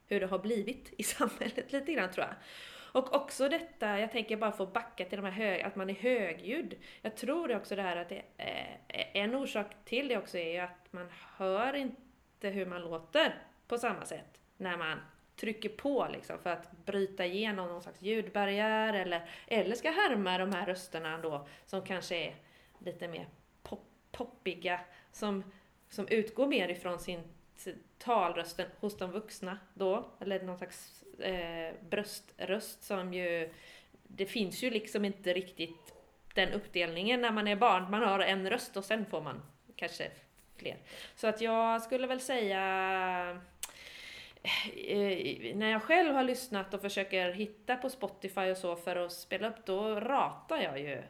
hur det har blivit i samhället lite grann tror jag. Och också detta, jag tänker bara få backa till de här hög, att man är högljudd. Jag tror också det här att det, eh, en orsak till det också är ju att man hör inte hur man låter på samma sätt när man trycker på liksom för att bryta igenom någon slags ljudbarriär eller, eller ska härma de här rösterna då som kanske är lite mer pop, poppiga, som, som utgår mer ifrån sin talrösten hos de vuxna då, eller någon slags eh, bröströst som ju, det finns ju liksom inte riktigt den uppdelningen när man är barn. Man har en röst och sen får man kanske fler. Så att jag skulle väl säga eh, när jag själv har lyssnat och försöker hitta på Spotify och så för att spela upp, då ratar jag ju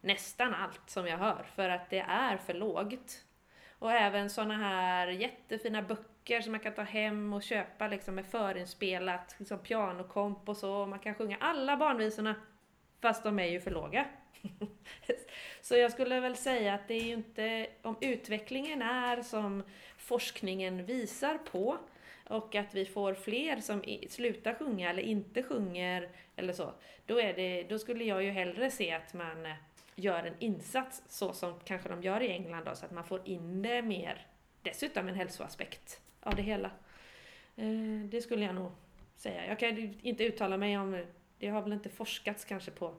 nästan allt som jag hör för att det är för lågt. Och även sådana här jättefina böcker som man kan ta hem och köpa liksom med förinspelat liksom pianokomp och så. Man kan sjunga alla barnvisorna fast de är ju för låga. så jag skulle väl säga att det är ju inte, om utvecklingen är som forskningen visar på och att vi får fler som slutar sjunga eller inte sjunger eller så, då, är det, då skulle jag ju hellre se att man gör en insats så som kanske de gör i England då, så att man får in det mer, dessutom en hälsoaspekt av det hela. Eh, det skulle jag nog säga. Jag kan inte uttala mig om, det har väl inte forskats kanske på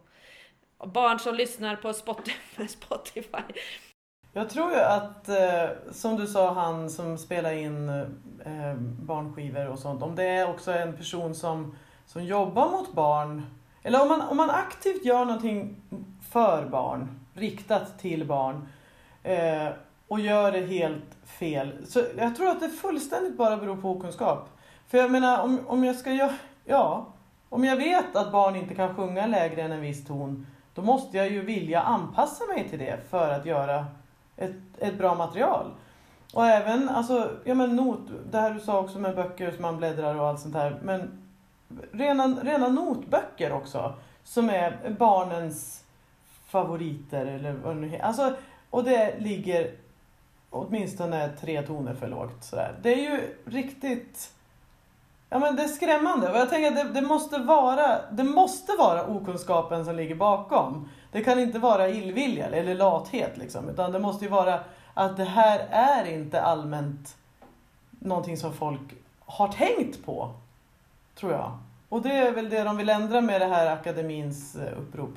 barn som lyssnar på Spotify. Jag tror ju att, eh, som du sa, han som spelar in eh, barnskivor och sånt, om det är också en person som, som jobbar mot barn, eller om man, om man aktivt gör någonting för barn, riktat till barn eh, och gör det helt fel. Så jag tror att det fullständigt bara beror på okunskap. För jag menar, om, om jag ska göra, ja, om jag vet att barn inte kan sjunga lägre än en viss ton, då måste jag ju vilja anpassa mig till det för att göra ett, ett bra material. Och även, alltså, ja men not, det här du sa också med böcker som man bläddrar och allt sånt här, men rena, rena notböcker också, som är barnens favoriter eller vad det nu heter. Alltså, Och det ligger åtminstone tre toner för lågt. Sådär. Det är ju riktigt... Ja men det är skrämmande. Och jag tänker att det, det, måste vara, det måste vara okunskapen som ligger bakom. Det kan inte vara illvilja eller lathet liksom. Utan det måste ju vara att det här är inte allmänt någonting som folk har tänkt på. Tror jag. Och det är väl det de vill ändra med det här akademins eh, upprop.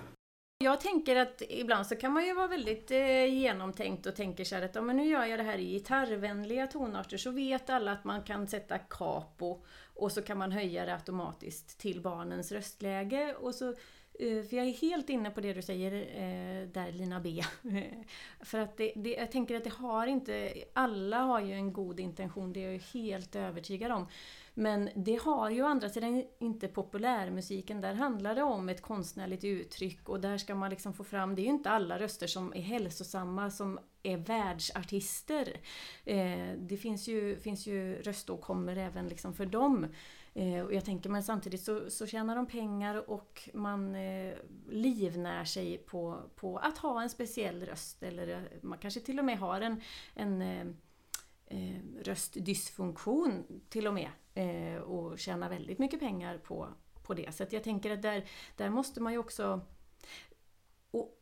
Jag tänker att ibland så kan man ju vara väldigt eh, genomtänkt och tänker så här att ja, men nu gör jag det här i gitarrvänliga tonarter så vet alla att man kan sätta capo och så kan man höja det automatiskt till barnens röstläge och så eh, för jag är helt inne på det du säger eh, där Lina B. För att det, det, jag tänker att det har inte, alla har ju en god intention, det är jag helt övertygad om. Men det har ju å andra sidan inte populärmusiken. Där handlar det om ett konstnärligt uttryck och där ska man liksom få fram, det är ju inte alla röster som är hälsosamma som är världsartister. Eh, det finns ju, finns ju röståkommor även liksom för dem. Eh, och jag tänker men samtidigt så, så tjänar de pengar och man eh, livnär sig på, på att ha en speciell röst. Eller eh, man kanske till och med har en, en eh, eh röstdysfunktion till och med eh, och tjäna väldigt mycket pengar på, på det. Så jag tänker att där, där måste man ju också... Och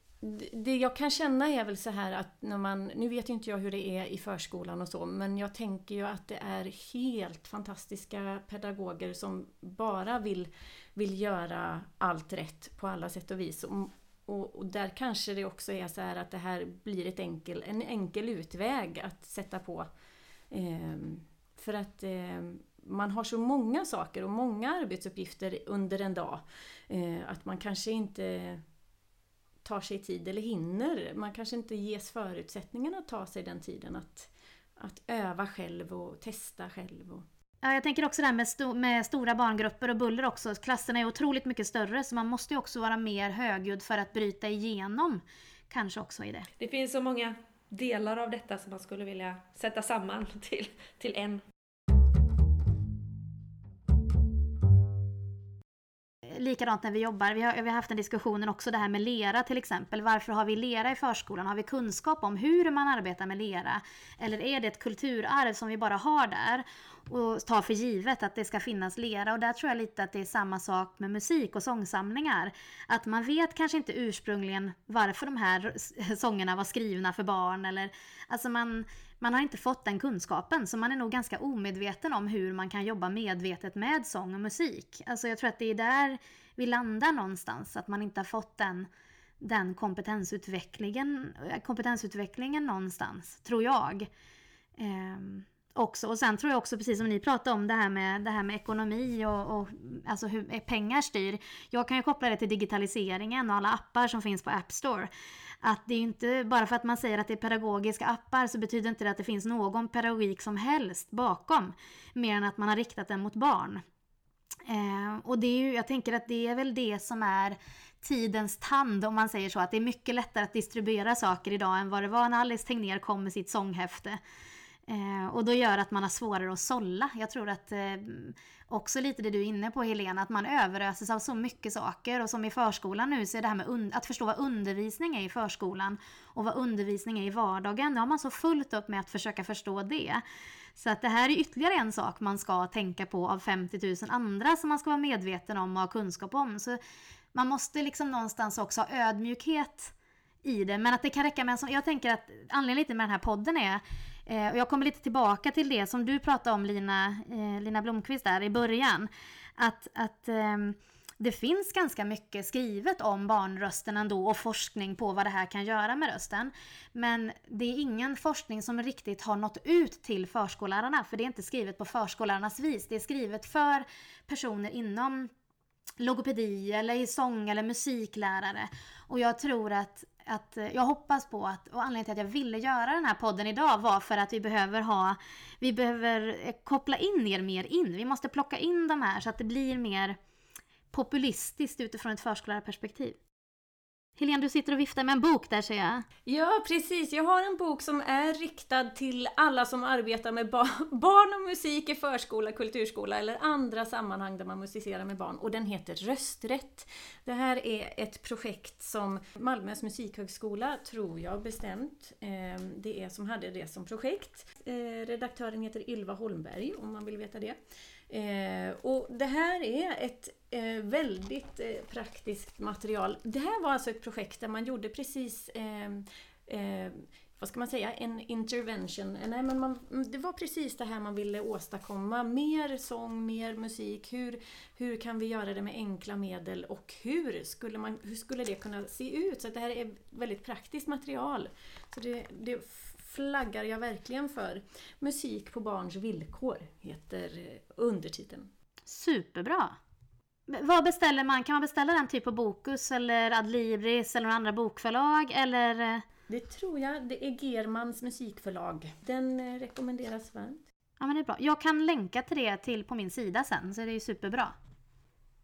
det jag kan känna är väl så här att när man, nu vet ju inte jag hur det är i förskolan och så, men jag tänker ju att det är helt fantastiska pedagoger som bara vill, vill göra allt rätt på alla sätt och vis. Och, och, och, där kanske det också är så här att det här blir ett enkel, en enkel utväg att sätta på. Eh, för att eh, man har så många saker och många arbetsuppgifter under en dag eh, att man kanske inte tar sig tid eller hinner. Man kanske inte ges förutsättningarna att ta sig den tiden att, att öva själv och testa själv. Och... Ja, jag tänker också det här med, sto med stora barngrupper och buller också. Klasserna är otroligt mycket större så man måste ju också vara mer högljudd för att bryta igenom kanske också i det. Det finns så många delar av detta som man skulle vilja sätta samman till, till en likadant när vi jobbar. Vi har, vi har haft en diskussion också det här med lera till exempel. Varför har vi lera i förskolan? Har vi kunskap om hur man arbetar med lera? Eller är det ett kulturarv som vi bara har där och tar för givet att det ska finnas lera? Och där tror jag lite att det är samma sak med musik och sångsamlingar. Att man vet kanske inte ursprungligen varför de här sångerna var skrivna för barn eller alltså man man har inte fått den kunskapen så man är nog ganska omedveten om hur man kan jobba medvetet med sång och musik. Alltså jag tror att det är där vi landar någonstans, att man inte har fått den, den kompetensutvecklingen, eh, kompetensutvecklingen någonstans, tror jag. Ehm, också. Och sen tror jag också, precis som ni pratade om, det här med, det här med ekonomi och, och alltså hur eh, pengar styr. Jag kan ju koppla det till digitaliseringen och alla appar som finns på App Store att det är inte bara för att man säger att det är pedagogiska appar så betyder inte det att det finns någon pedagogik som helst bakom. Mer än att man har riktat den mot barn. Eh, och det är ju, jag tänker att det är väl det som är tidens tand om man säger så. Att det är mycket lättare att distribuera saker idag än vad det var när Alice Tegnér kom med sitt sånghäfte. Eh, och då gör att man har svårare att sålla. Jag tror att eh, också lite det du är inne på Helena, att man överöses av så mycket saker. Och som i förskolan nu så är det här med att förstå vad undervisning är i förskolan och vad undervisning är i vardagen. Då har man så fullt upp med att försöka förstå det. Så att det här är ytterligare en sak man ska tänka på av 50 000 andra som man ska vara medveten om och ha kunskap om. Så man måste liksom någonstans också ha ödmjukhet i det. Men att det kan räcka med en sån, jag tänker att anledningen lite med den här podden är Eh, och jag kommer lite tillbaka till det som du pratade om Lina, eh, Lina Blomqvist där i början. Att, att eh, det finns ganska mycket skrivet om barnrösten ändå och forskning på vad det här kan göra med rösten. Men det är ingen forskning som riktigt har nått ut till förskollärarna för det är inte skrivet på förskollärarnas vis. Det är skrivet för personer inom logopedi eller i sång eller musiklärare. Och jag tror att att eh, jag hoppas på att, och anledningen till att jag ville göra den här podden idag var för att vi behöver ha, vi behöver eh, koppla in er mer in. Vi måste plocka in de här så att det blir mer populistiskt utifrån ett förskollärarperspektiv. Helene, du sitter och viftar med en bok där ser jag. Ja, precis. Jag har en bok som är riktad till alla som arbetar med ba barn och musik i förskola, kulturskola eller andra sammanhang där man musicerar med barn. Och den heter Rösträtt. Det här är ett projekt som Malmös musikhögskola, tror jag bestämt, eh, det är som hade det som projekt. Eh, redaktören heter Ylva Holmberg, om man vill veta det. Eh, och det här är ett eh, väldigt eh, praktiskt material. Det här var alltså ett projekt där man gjorde precis eh, vad ska man säga, en intervention. Eh, nej, men man, mm, det var precis det här man ville åstadkomma. Mer sång, mer musik. Hur, hur kan vi göra det med enkla medel och hur skulle, man, hur skulle det kunna se ut? Så det här är väldigt praktiskt material. Så det, det flaggar jag verkligen för. Musik på barns villkor heter undertiteln. Superbra! Vad beställer man? Kan man beställa den typ på Bokus eller Adlibris eller några andra bokförlag eller? Det tror jag. Det är Germans musikförlag. Den eh, rekommenderas varmt. Ja men det är bra. Jag kan länka till det till på min sida sen så det är ju superbra.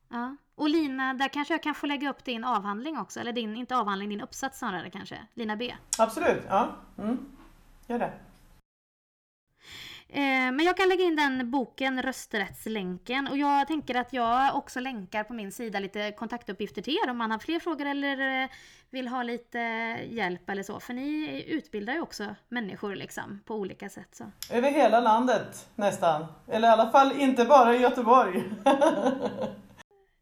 Ja. Och Lina, där kanske jag kan få lägga upp din avhandling också. Eller din, inte avhandling, din uppsats snarare kanske. Lina B. Absolut, ja. Mm. Gör det. Eh, men jag kan lägga in den boken, rösträttslänken. Och jag tänker att jag också länkar på min sida lite kontaktuppgifter till er om man har fler frågor eller eh, vill ha lite hjälp eller så. För ni utbildar ju också människor liksom på olika sätt. Så. Över hela landet nästan. Eller i alla fall inte bara i Göteborg.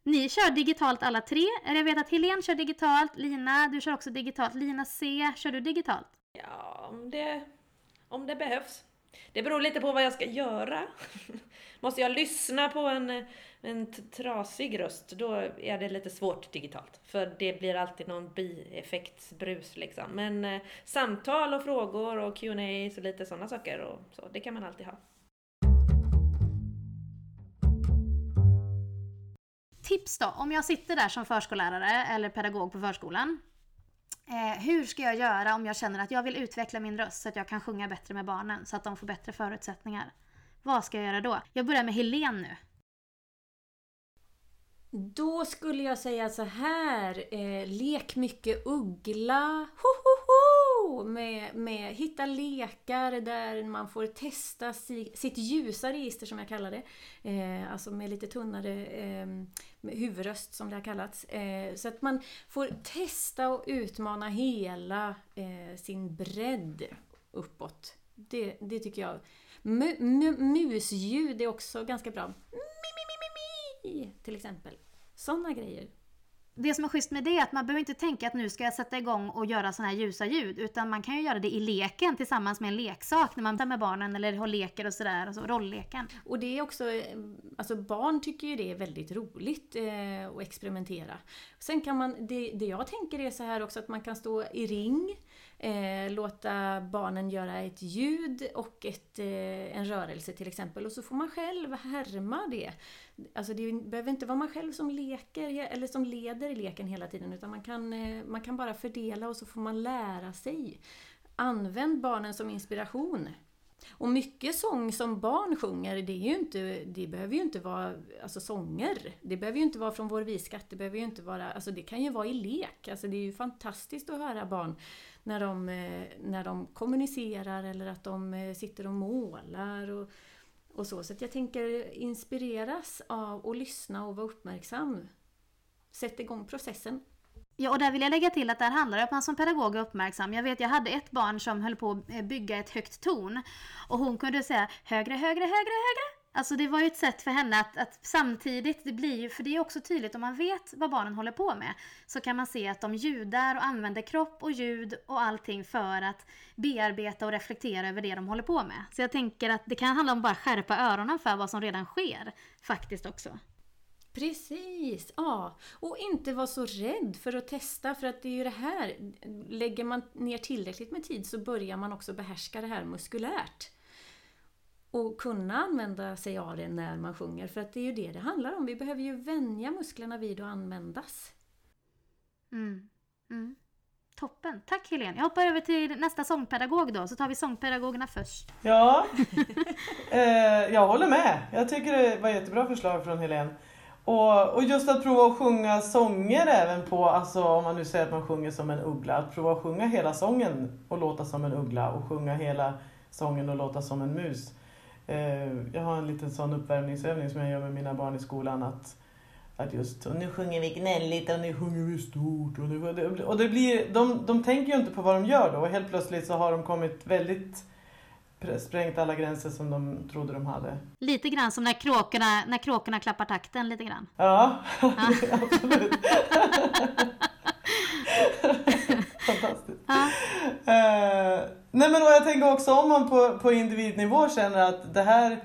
Ni kör digitalt alla tre. Jag vet att Helene kör digitalt, Lina du kör också digitalt. Lina C, kör du digitalt? Ja, om det, om det behövs. Det beror lite på vad jag ska göra. Måste jag lyssna på en, en trasig röst, då är det lite svårt digitalt. För det blir alltid någon bieffektsbrus liksom. Men eh, samtal och frågor och Q&A och lite sådana saker och så, det kan man alltid ha. Tips då, om jag sitter där som förskollärare eller pedagog på förskolan Eh, hur ska jag göra om jag känner att jag vill utveckla min röst så att jag kan sjunga bättre med barnen så att de får bättre förutsättningar? Vad ska jag göra då? Jag börjar med Helen nu. Då skulle jag säga så här, eh, lek mycket uggla, ho, ho, ho, med, med hitta lekar där man får testa si, sitt ljusa register som jag kallar det. Eh, alltså med lite tunnare eh, huvudröst som det har kallats. Eh, så att man får testa och utmana hela eh, sin bredd uppåt. Det, det tycker jag. M musljud är också ganska bra. Mm till exempel. Sådana grejer. Det som är schysst med det är att man behöver inte tänka att nu ska jag sätta igång och göra sådana här ljusa ljud. Utan man kan ju göra det i leken tillsammans med en leksak när man tar med barnen eller har leker och sådär. så, rollleken. Och det är också, alltså barn tycker ju det är väldigt roligt eh, att experimentera. Sen kan man, det, det jag tänker är så här också att man kan stå i ring Eh, låta barnen göra ett ljud och ett, eh, en rörelse till exempel och så får man själv härma det. Alltså det behöver inte vara man själv som leker eller som leder leken hela tiden utan man kan, eh, man kan bara fördela och så får man lära sig. Använd barnen som inspiration. Och mycket sång som barn sjunger, det, är ju inte, det behöver ju inte vara alltså sånger. Det behöver ju inte vara från vår visskatt, det behöver ju inte vara, alltså det kan ju vara i lek. Alltså det är ju fantastiskt att höra barn när de, eh, när de kommunicerar eller att de eh, sitter och målar och, och så. Så jag tänker inspireras av att lyssna och vara uppmärksam. Sätt igång processen. Ja, och där vill jag lägga till att där handlar det om att man som pedagog är uppmärksam. Jag vet, jag hade ett barn som höll på att bygga ett högt torn och hon kunde säga högre, högre, högre, högre. Alltså det var ju ett sätt för henne att, att, samtidigt, det blir ju, för det är också tydligt om man vet vad barnen håller på med, så kan man se att de ljudar och använder kropp och ljud och allting för att bearbeta och reflektera över det de håller på med. Så jag tänker att det kan handla om att bara skärpa öronen för vad som redan sker, faktiskt också. Precis! Ja, och inte vara så rädd för att testa, för att det är ju det här, lägger man ner tillräckligt med tid så börjar man också behärska det här muskulärt och kunna använda sig av det när man sjunger. För att det är ju det det handlar om. Vi behöver ju vänja musklerna vid att användas. Mm. Mm. Toppen! Tack Helene! Jag hoppar över till nästa sångpedagog då, så tar vi sångpedagogerna först. Ja, eh, jag håller med. Jag tycker det var ett jättebra förslag från Helene. Och, och just att prova att sjunga sånger även på, alltså om man nu säger att man sjunger som en uggla, att prova att sjunga hela sången och låta som en uggla och sjunga hela sången och låta som en mus. Eh, jag har en liten sån uppvärmningsövning som jag gör med mina barn i skolan att, att just, och nu sjunger vi gnälligt och nu sjunger vi stort. Och, nu, och det blir, de, de tänker ju inte på vad de gör då och helt plötsligt så har de kommit väldigt sprängt alla gränser som de trodde de hade. Lite grann som när kråkorna, när kråkorna klappar takten lite grann. Ja, ja. absolut. Fantastiskt. Ja. Uh, nej men och jag tänker också om man på, på individnivå känner att det här,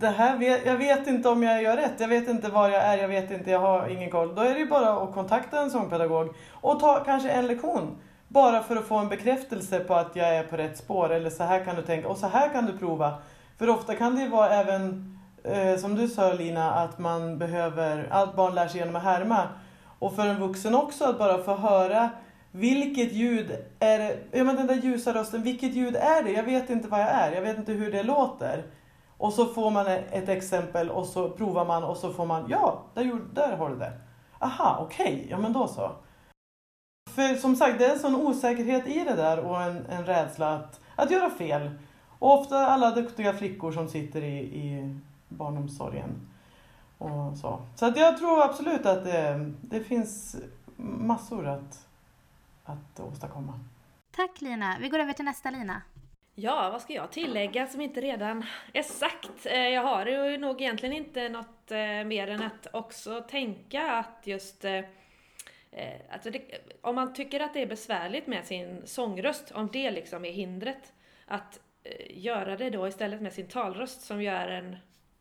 det här vet, jag vet inte om jag gör rätt, jag vet inte var jag är, jag vet inte, jag har ingen koll. Då är det ju bara att kontakta en sångpedagog och ta kanske en lektion bara för att få en bekräftelse på att jag är på rätt spår eller så här kan du tänka och så här kan du prova. För ofta kan det ju vara även, eh, som du sa Lina, att man behöver, allt barn lär sig genom att härma. Och för en vuxen också att bara få höra vilket ljud är det, ja men den där ljusa rösten, vilket ljud är det? Jag vet inte vad jag är, jag vet inte hur det låter. Och så får man e-, ett exempel och så provar man och så får man, ja, där, där har du det. Aha, okej, okay, ja men då så. För som sagt, det är en sån osäkerhet i det där och en, en rädsla att, att göra fel. Och ofta alla duktiga flickor som sitter i, i barnomsorgen. Och så så att jag tror absolut att det, det finns massor att, att åstadkomma. Tack Lina. Vi går över till nästa Lina. Ja, vad ska jag tillägga som inte redan är sagt? Eh, jag har ju nog egentligen inte något eh, mer än att också tänka att just eh, alltså det, om man tycker att det är besvärligt med sin sångröst, om det liksom är hindret, att göra det då istället med sin talröst som gör en,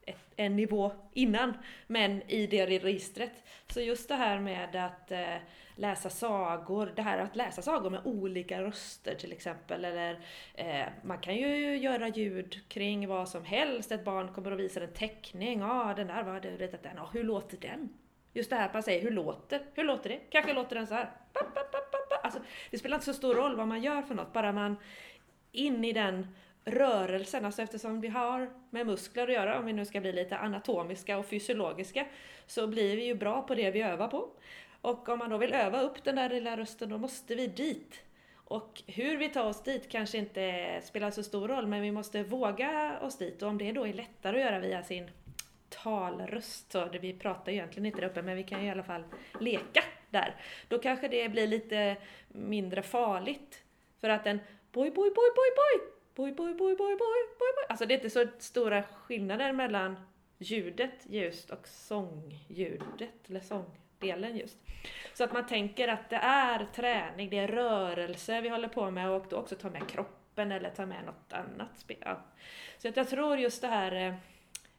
ett, en nivå innan, men i det registret. Så just det här med att eh, läsa sagor, det här att läsa sagor med olika röster till exempel, eller eh, man kan ju göra ljud kring vad som helst, ett barn kommer och visar en teckning, ja ah, den där var ritat den, ah, hur låter den? Just det här att man säger hur låter, hur låter det? Kanske låter den så här. Alltså, det spelar inte så stor roll vad man gör för något, bara man in i den rörelsen, alltså eftersom vi har med muskler att göra, om vi nu ska bli lite anatomiska och fysiologiska, så blir vi ju bra på det vi övar på. Och om man då vill öva upp den där lilla rösten, då måste vi dit. Och hur vi tar oss dit kanske inte spelar så stor roll, men vi måste våga oss dit. Och om det då är lättare att göra via sin talröst. Så det, vi pratar ju egentligen inte där uppe men vi kan ju i alla fall leka där. Då kanske det blir lite mindre farligt. För att en boj, boj, boj, boj, boj, boj, boj, boj, boj, boj, boj, boj. Alltså det är inte så stora skillnader mellan ljudet just och sångljudet, eller sångdelen just. Så att man tänker att det är träning, det är rörelse vi håller på med och då också ta med kroppen eller ta med något annat. Ja. Så att jag tror just det här eh,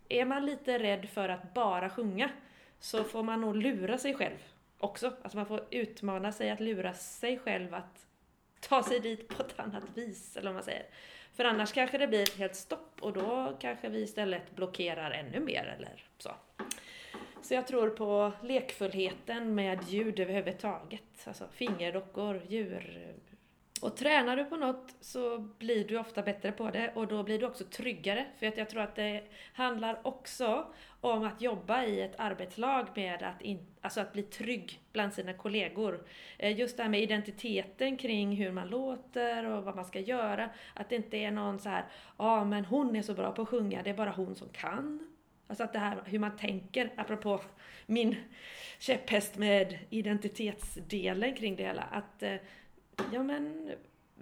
är man lite rädd för att bara sjunga så får man nog lura sig själv också. Alltså man får utmana sig att lura sig själv att ta sig dit på ett annat vis, eller vad man säger. För annars kanske det blir ett helt stopp och då kanske vi istället blockerar ännu mer eller så. Så jag tror på lekfullheten med ljud överhuvudtaget. Alltså fingerdockor, djur, och tränar du på något så blir du ofta bättre på det och då blir du också tryggare. För att jag tror att det handlar också om att jobba i ett arbetslag med att, in, alltså att bli trygg bland sina kollegor. Eh, just det här med identiteten kring hur man låter och vad man ska göra. Att det inte är någon så här, ja ah, men hon är så bra på att sjunga, det är bara hon som kan. Alltså att det här hur man tänker, apropå min käpphäst med identitetsdelen kring det hela. Att eh, Ja men,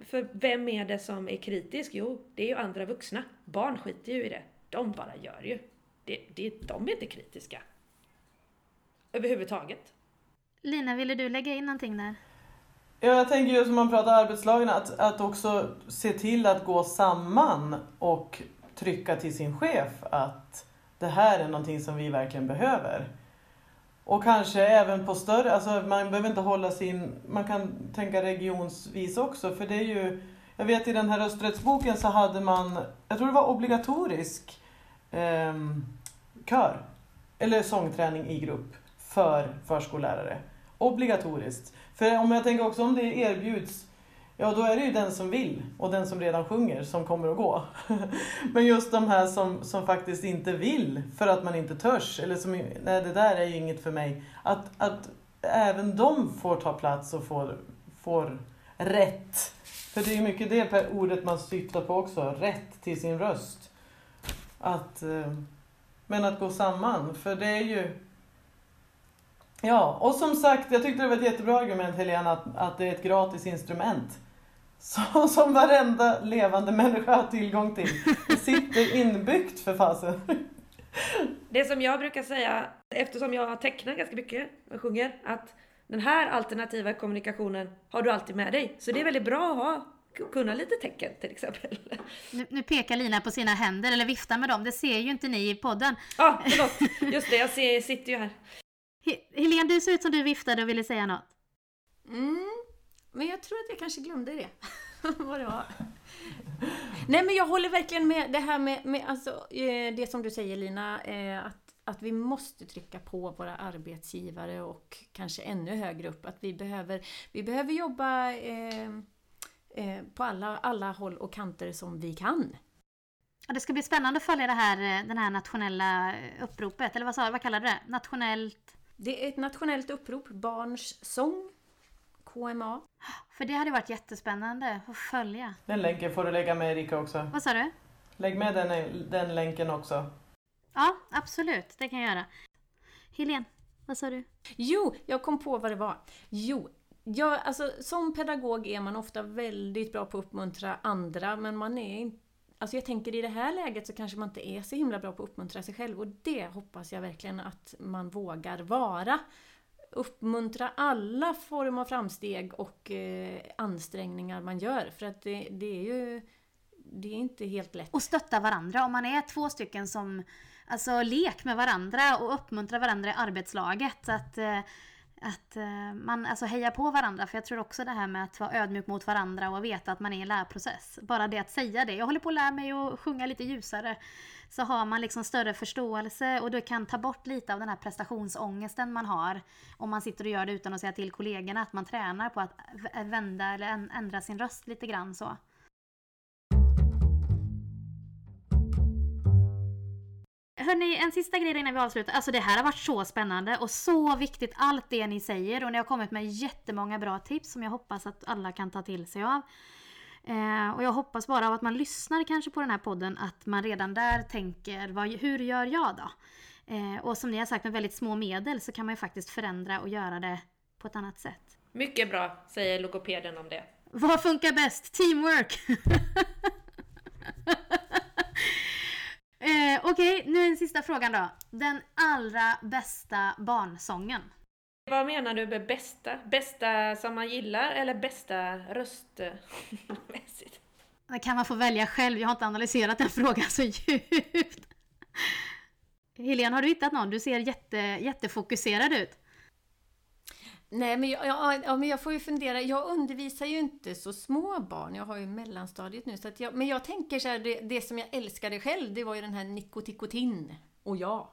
för vem är det som är kritisk? Jo, det är ju andra vuxna. Barn skiter ju i det. De bara gör ju. Det, det, de är inte kritiska. Överhuvudtaget. Lina, ville du lägga in någonting där? Ja, jag tänker just om man pratar arbetslagen, att, att också se till att gå samman och trycka till sin chef att det här är någonting som vi verkligen behöver. Och kanske även på större, alltså man behöver inte hålla sin, man kan tänka regionsvis också för det är ju, jag vet i den här rösträttsboken så hade man, jag tror det var obligatorisk eh, kör, eller sångträning i grupp för förskollärare. Obligatoriskt. För om jag tänker också om det erbjuds ja då är det ju den som vill och den som redan sjunger som kommer att gå. Men just de här som, som faktiskt inte vill för att man inte törs, eller som, nej det där är ju inget för mig. Att, att även de får ta plats och får, får rätt. För det är ju mycket det ordet man syftar på också, rätt till sin röst. Att, eh, men att gå samman, för det är ju Ja, och som sagt, jag tyckte det var ett jättebra argument Helena, att, att det är ett gratis instrument. Så, som varenda levande människa har tillgång till. Det sitter inbyggt för fasen. Det som jag brukar säga, eftersom jag tecknar ganska mycket och sjunger, att den här alternativa kommunikationen har du alltid med dig. Så det är väldigt bra att ha, kunna lite tecken till exempel. Nu, nu pekar Lina på sina händer, eller viftar med dem. Det ser ju inte ni i podden. Ja, ah, förlåt. Just det, jag ser, sitter ju här. Helene, du ser ut som du viftade och ville säga något. Mm, men jag tror att jag kanske glömde det. Vad det var. Nej men jag håller verkligen med det här med, med alltså, eh, det som du säger Lina, eh, att, att vi måste trycka på våra arbetsgivare och kanske ännu högre upp att vi behöver, vi behöver jobba eh, eh, på alla, alla håll och kanter som vi kan. Det ska bli spännande att följa det här, den här nationella uppropet, eller vad, sa, vad kallar du det? Nationellt det är ett nationellt upprop, Barns sång, KMA. För det hade varit jättespännande att följa. Den länken får du lägga med Erika också. Vad sa du? Lägg med den, den länken också. Ja, absolut. Det kan jag göra. Helene, vad sa du? Jo, jag kom på vad det var. Jo, jag, alltså, som pedagog är man ofta väldigt bra på att uppmuntra andra, men man är inte Alltså jag tänker i det här läget så kanske man inte är så himla bra på att uppmuntra sig själv och det hoppas jag verkligen att man vågar vara. Uppmuntra alla former av framsteg och eh, ansträngningar man gör för att det, det, är ju det är inte helt lätt. Och stötta varandra. Om man är två stycken som Alltså lek med varandra och uppmuntra varandra i arbetslaget. Att, eh, att eh, man alltså hejar på varandra. För jag tror också det här med att vara ödmjuk mot varandra och veta att man är i en lärprocess. Bara det att säga det. Jag håller på att lära mig att sjunga lite ljusare. Så har man liksom större förståelse och det kan ta bort lite av den här prestationsångesten man har. Om man sitter och gör det utan att säga till kollegorna. Att man tränar på att vända eller ändra sin röst lite grann så. Hörni, en sista grej innan vi avslutar. Alltså det här har varit så spännande och så viktigt allt det ni säger och ni har kommit med jättemånga bra tips som jag hoppas att alla kan ta till sig av. Eh, och jag hoppas bara av att man lyssnar kanske på den här podden att man redan där tänker vad, hur gör jag då? Eh, och som ni har sagt med väldigt små medel så kan man ju faktiskt förändra och göra det på ett annat sätt. Mycket bra, säger logopeden om det. Vad funkar bäst? Teamwork! Eh, Okej, okay, nu en sista frågan då. Den allra bästa barnsången? Vad menar du med bästa? Bästa som man gillar eller bästa röstmässigt? Det kan man få välja själv. Jag har inte analyserat den frågan så djupt. Helene, har du hittat någon? Du ser jätte, jättefokuserad ut. Nej, men jag, ja, ja, men jag får ju fundera. Jag undervisar ju inte så små barn. Jag har ju mellanstadiet nu. Så att jag, men jag tänker så här, det, det som jag älskade själv, det var ju den här Nikotikotin och jag.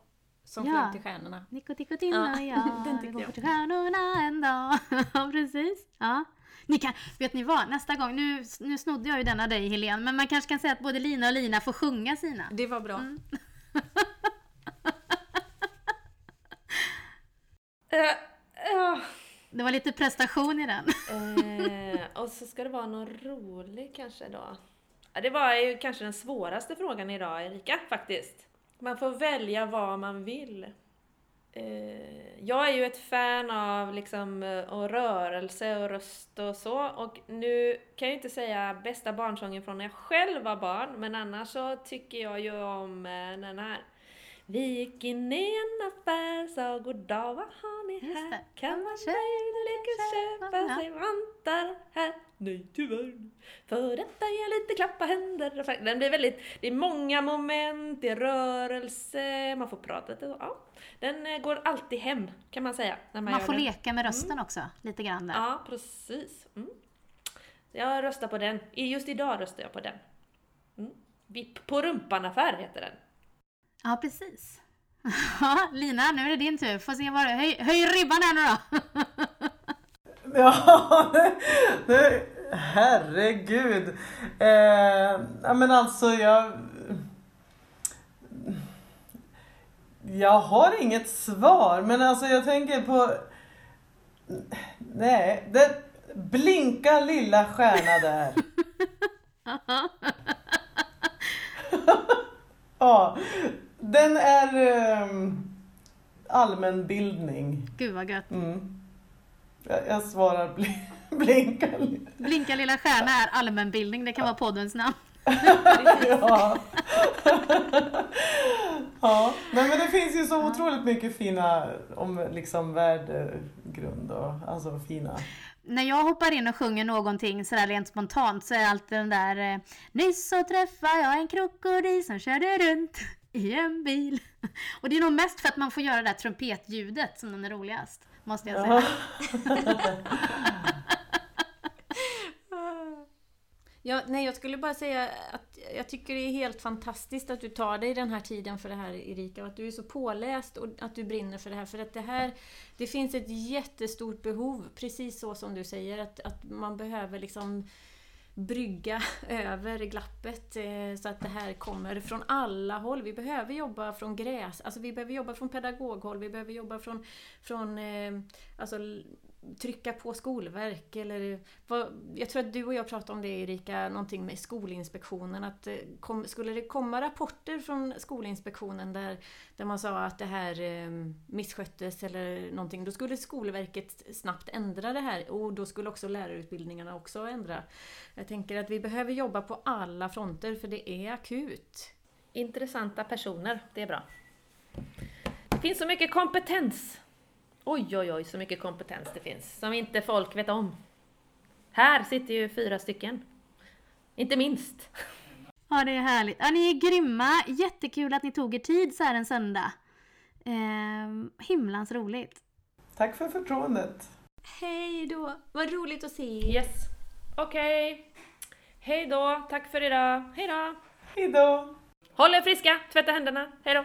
Som ja. flög till stjärnorna. Nikotikotin och jag, den vi går jag. till stjärnorna en dag. ja, precis. Ja. Ni kan, vet ni vad? Nästa gång, nu, nu snodde jag ju denna dig Helene, men man kanske kan säga att både Lina och Lina får sjunga sina. Det var bra. Mm. Det var lite prestation i den. eh, och så ska det vara någon rolig kanske då. Ja, det var ju kanske den svåraste frågan idag Erika, faktiskt. Man får välja vad man vill. Eh, jag är ju ett fan av liksom, eh, och rörelse och röst och så. Och nu kan jag ju inte säga bästa barnsången från när jag själv var barn, men annars så tycker jag ju om eh, den här vi gick in i en affär, sa goddag, vad har ni här? Kan man möjligen köpa sig vantar här? Nej tyvärr, för detta ger lite klappa händer. Den blir väldigt, det är många moment, det är rörelse, man får prata lite. Ja, den eh, går alltid hem kan man säga. Man man får den. leka med rösten mm. också, lite grann där. Ja, precis. Mm. Jag röstar på den. Just idag röstar jag på den. Mm. Vipp på rumpan-affär heter den. Ja, precis. Lina, nu är det din tur. Får se vad Höj, höj ribban här nu då! ja, nu, Herregud. Eh, ja, men alltså jag... Jag har inget svar, men alltså jag tänker på... Nej, det... Blinka lilla stjärna där. ja, den är um, allmänbildning. Gud vad gött. Mm. Jag, jag svarar bl blinka. Blinka lilla stjärna är allmänbildning, det kan vara poddens namn. ja. ja, men, men det finns ju så otroligt mycket fina om liksom värdegrund och alltså fina. När jag hoppar in och sjunger någonting sådär rent spontant så är alltid den där eh, Nyss så träffade jag en krokodil som körde runt i en bil. Och det är nog mest för att man får göra det där trumpetljudet som den är roligast. Måste jag säga. Ja, nej, jag skulle bara säga att jag tycker det är helt fantastiskt att du tar dig den här tiden för det här Erika och att du är så påläst och att du brinner för det här. För att det här, det finns ett jättestort behov, precis så som du säger, att, att man behöver liksom brygga över glappet eh, så att det här kommer från alla håll. Vi behöver jobba från gräs, alltså vi behöver jobba från pedagoghåll, vi behöver jobba från, från eh, alltså, trycka på skolverk eller vad, Jag tror att du och jag pratade om det Erika, någonting med Skolinspektionen. Att eh, kom, skulle det komma rapporter från Skolinspektionen där, där man sa att det här eh, missköttes eller någonting, då skulle Skolverket snabbt ändra det här och då skulle också lärarutbildningarna också ändra. Jag tänker att vi behöver jobba på alla fronter för det är akut. Intressanta personer, det är bra. Det finns så mycket kompetens Oj, oj, oj, så mycket kompetens det finns som inte folk vet om. Här sitter ju fyra stycken. Inte minst. Ja, det är härligt. Ja, ni är grymma. Jättekul att ni tog er tid så här en söndag. Eh, himlans roligt. Tack för förtroendet. Hej då! Vad roligt att se er. Yes. Okej. Okay. Hej då. Tack för idag. Hej då. Hej då. Håll er friska. Tvätta händerna. Hej då.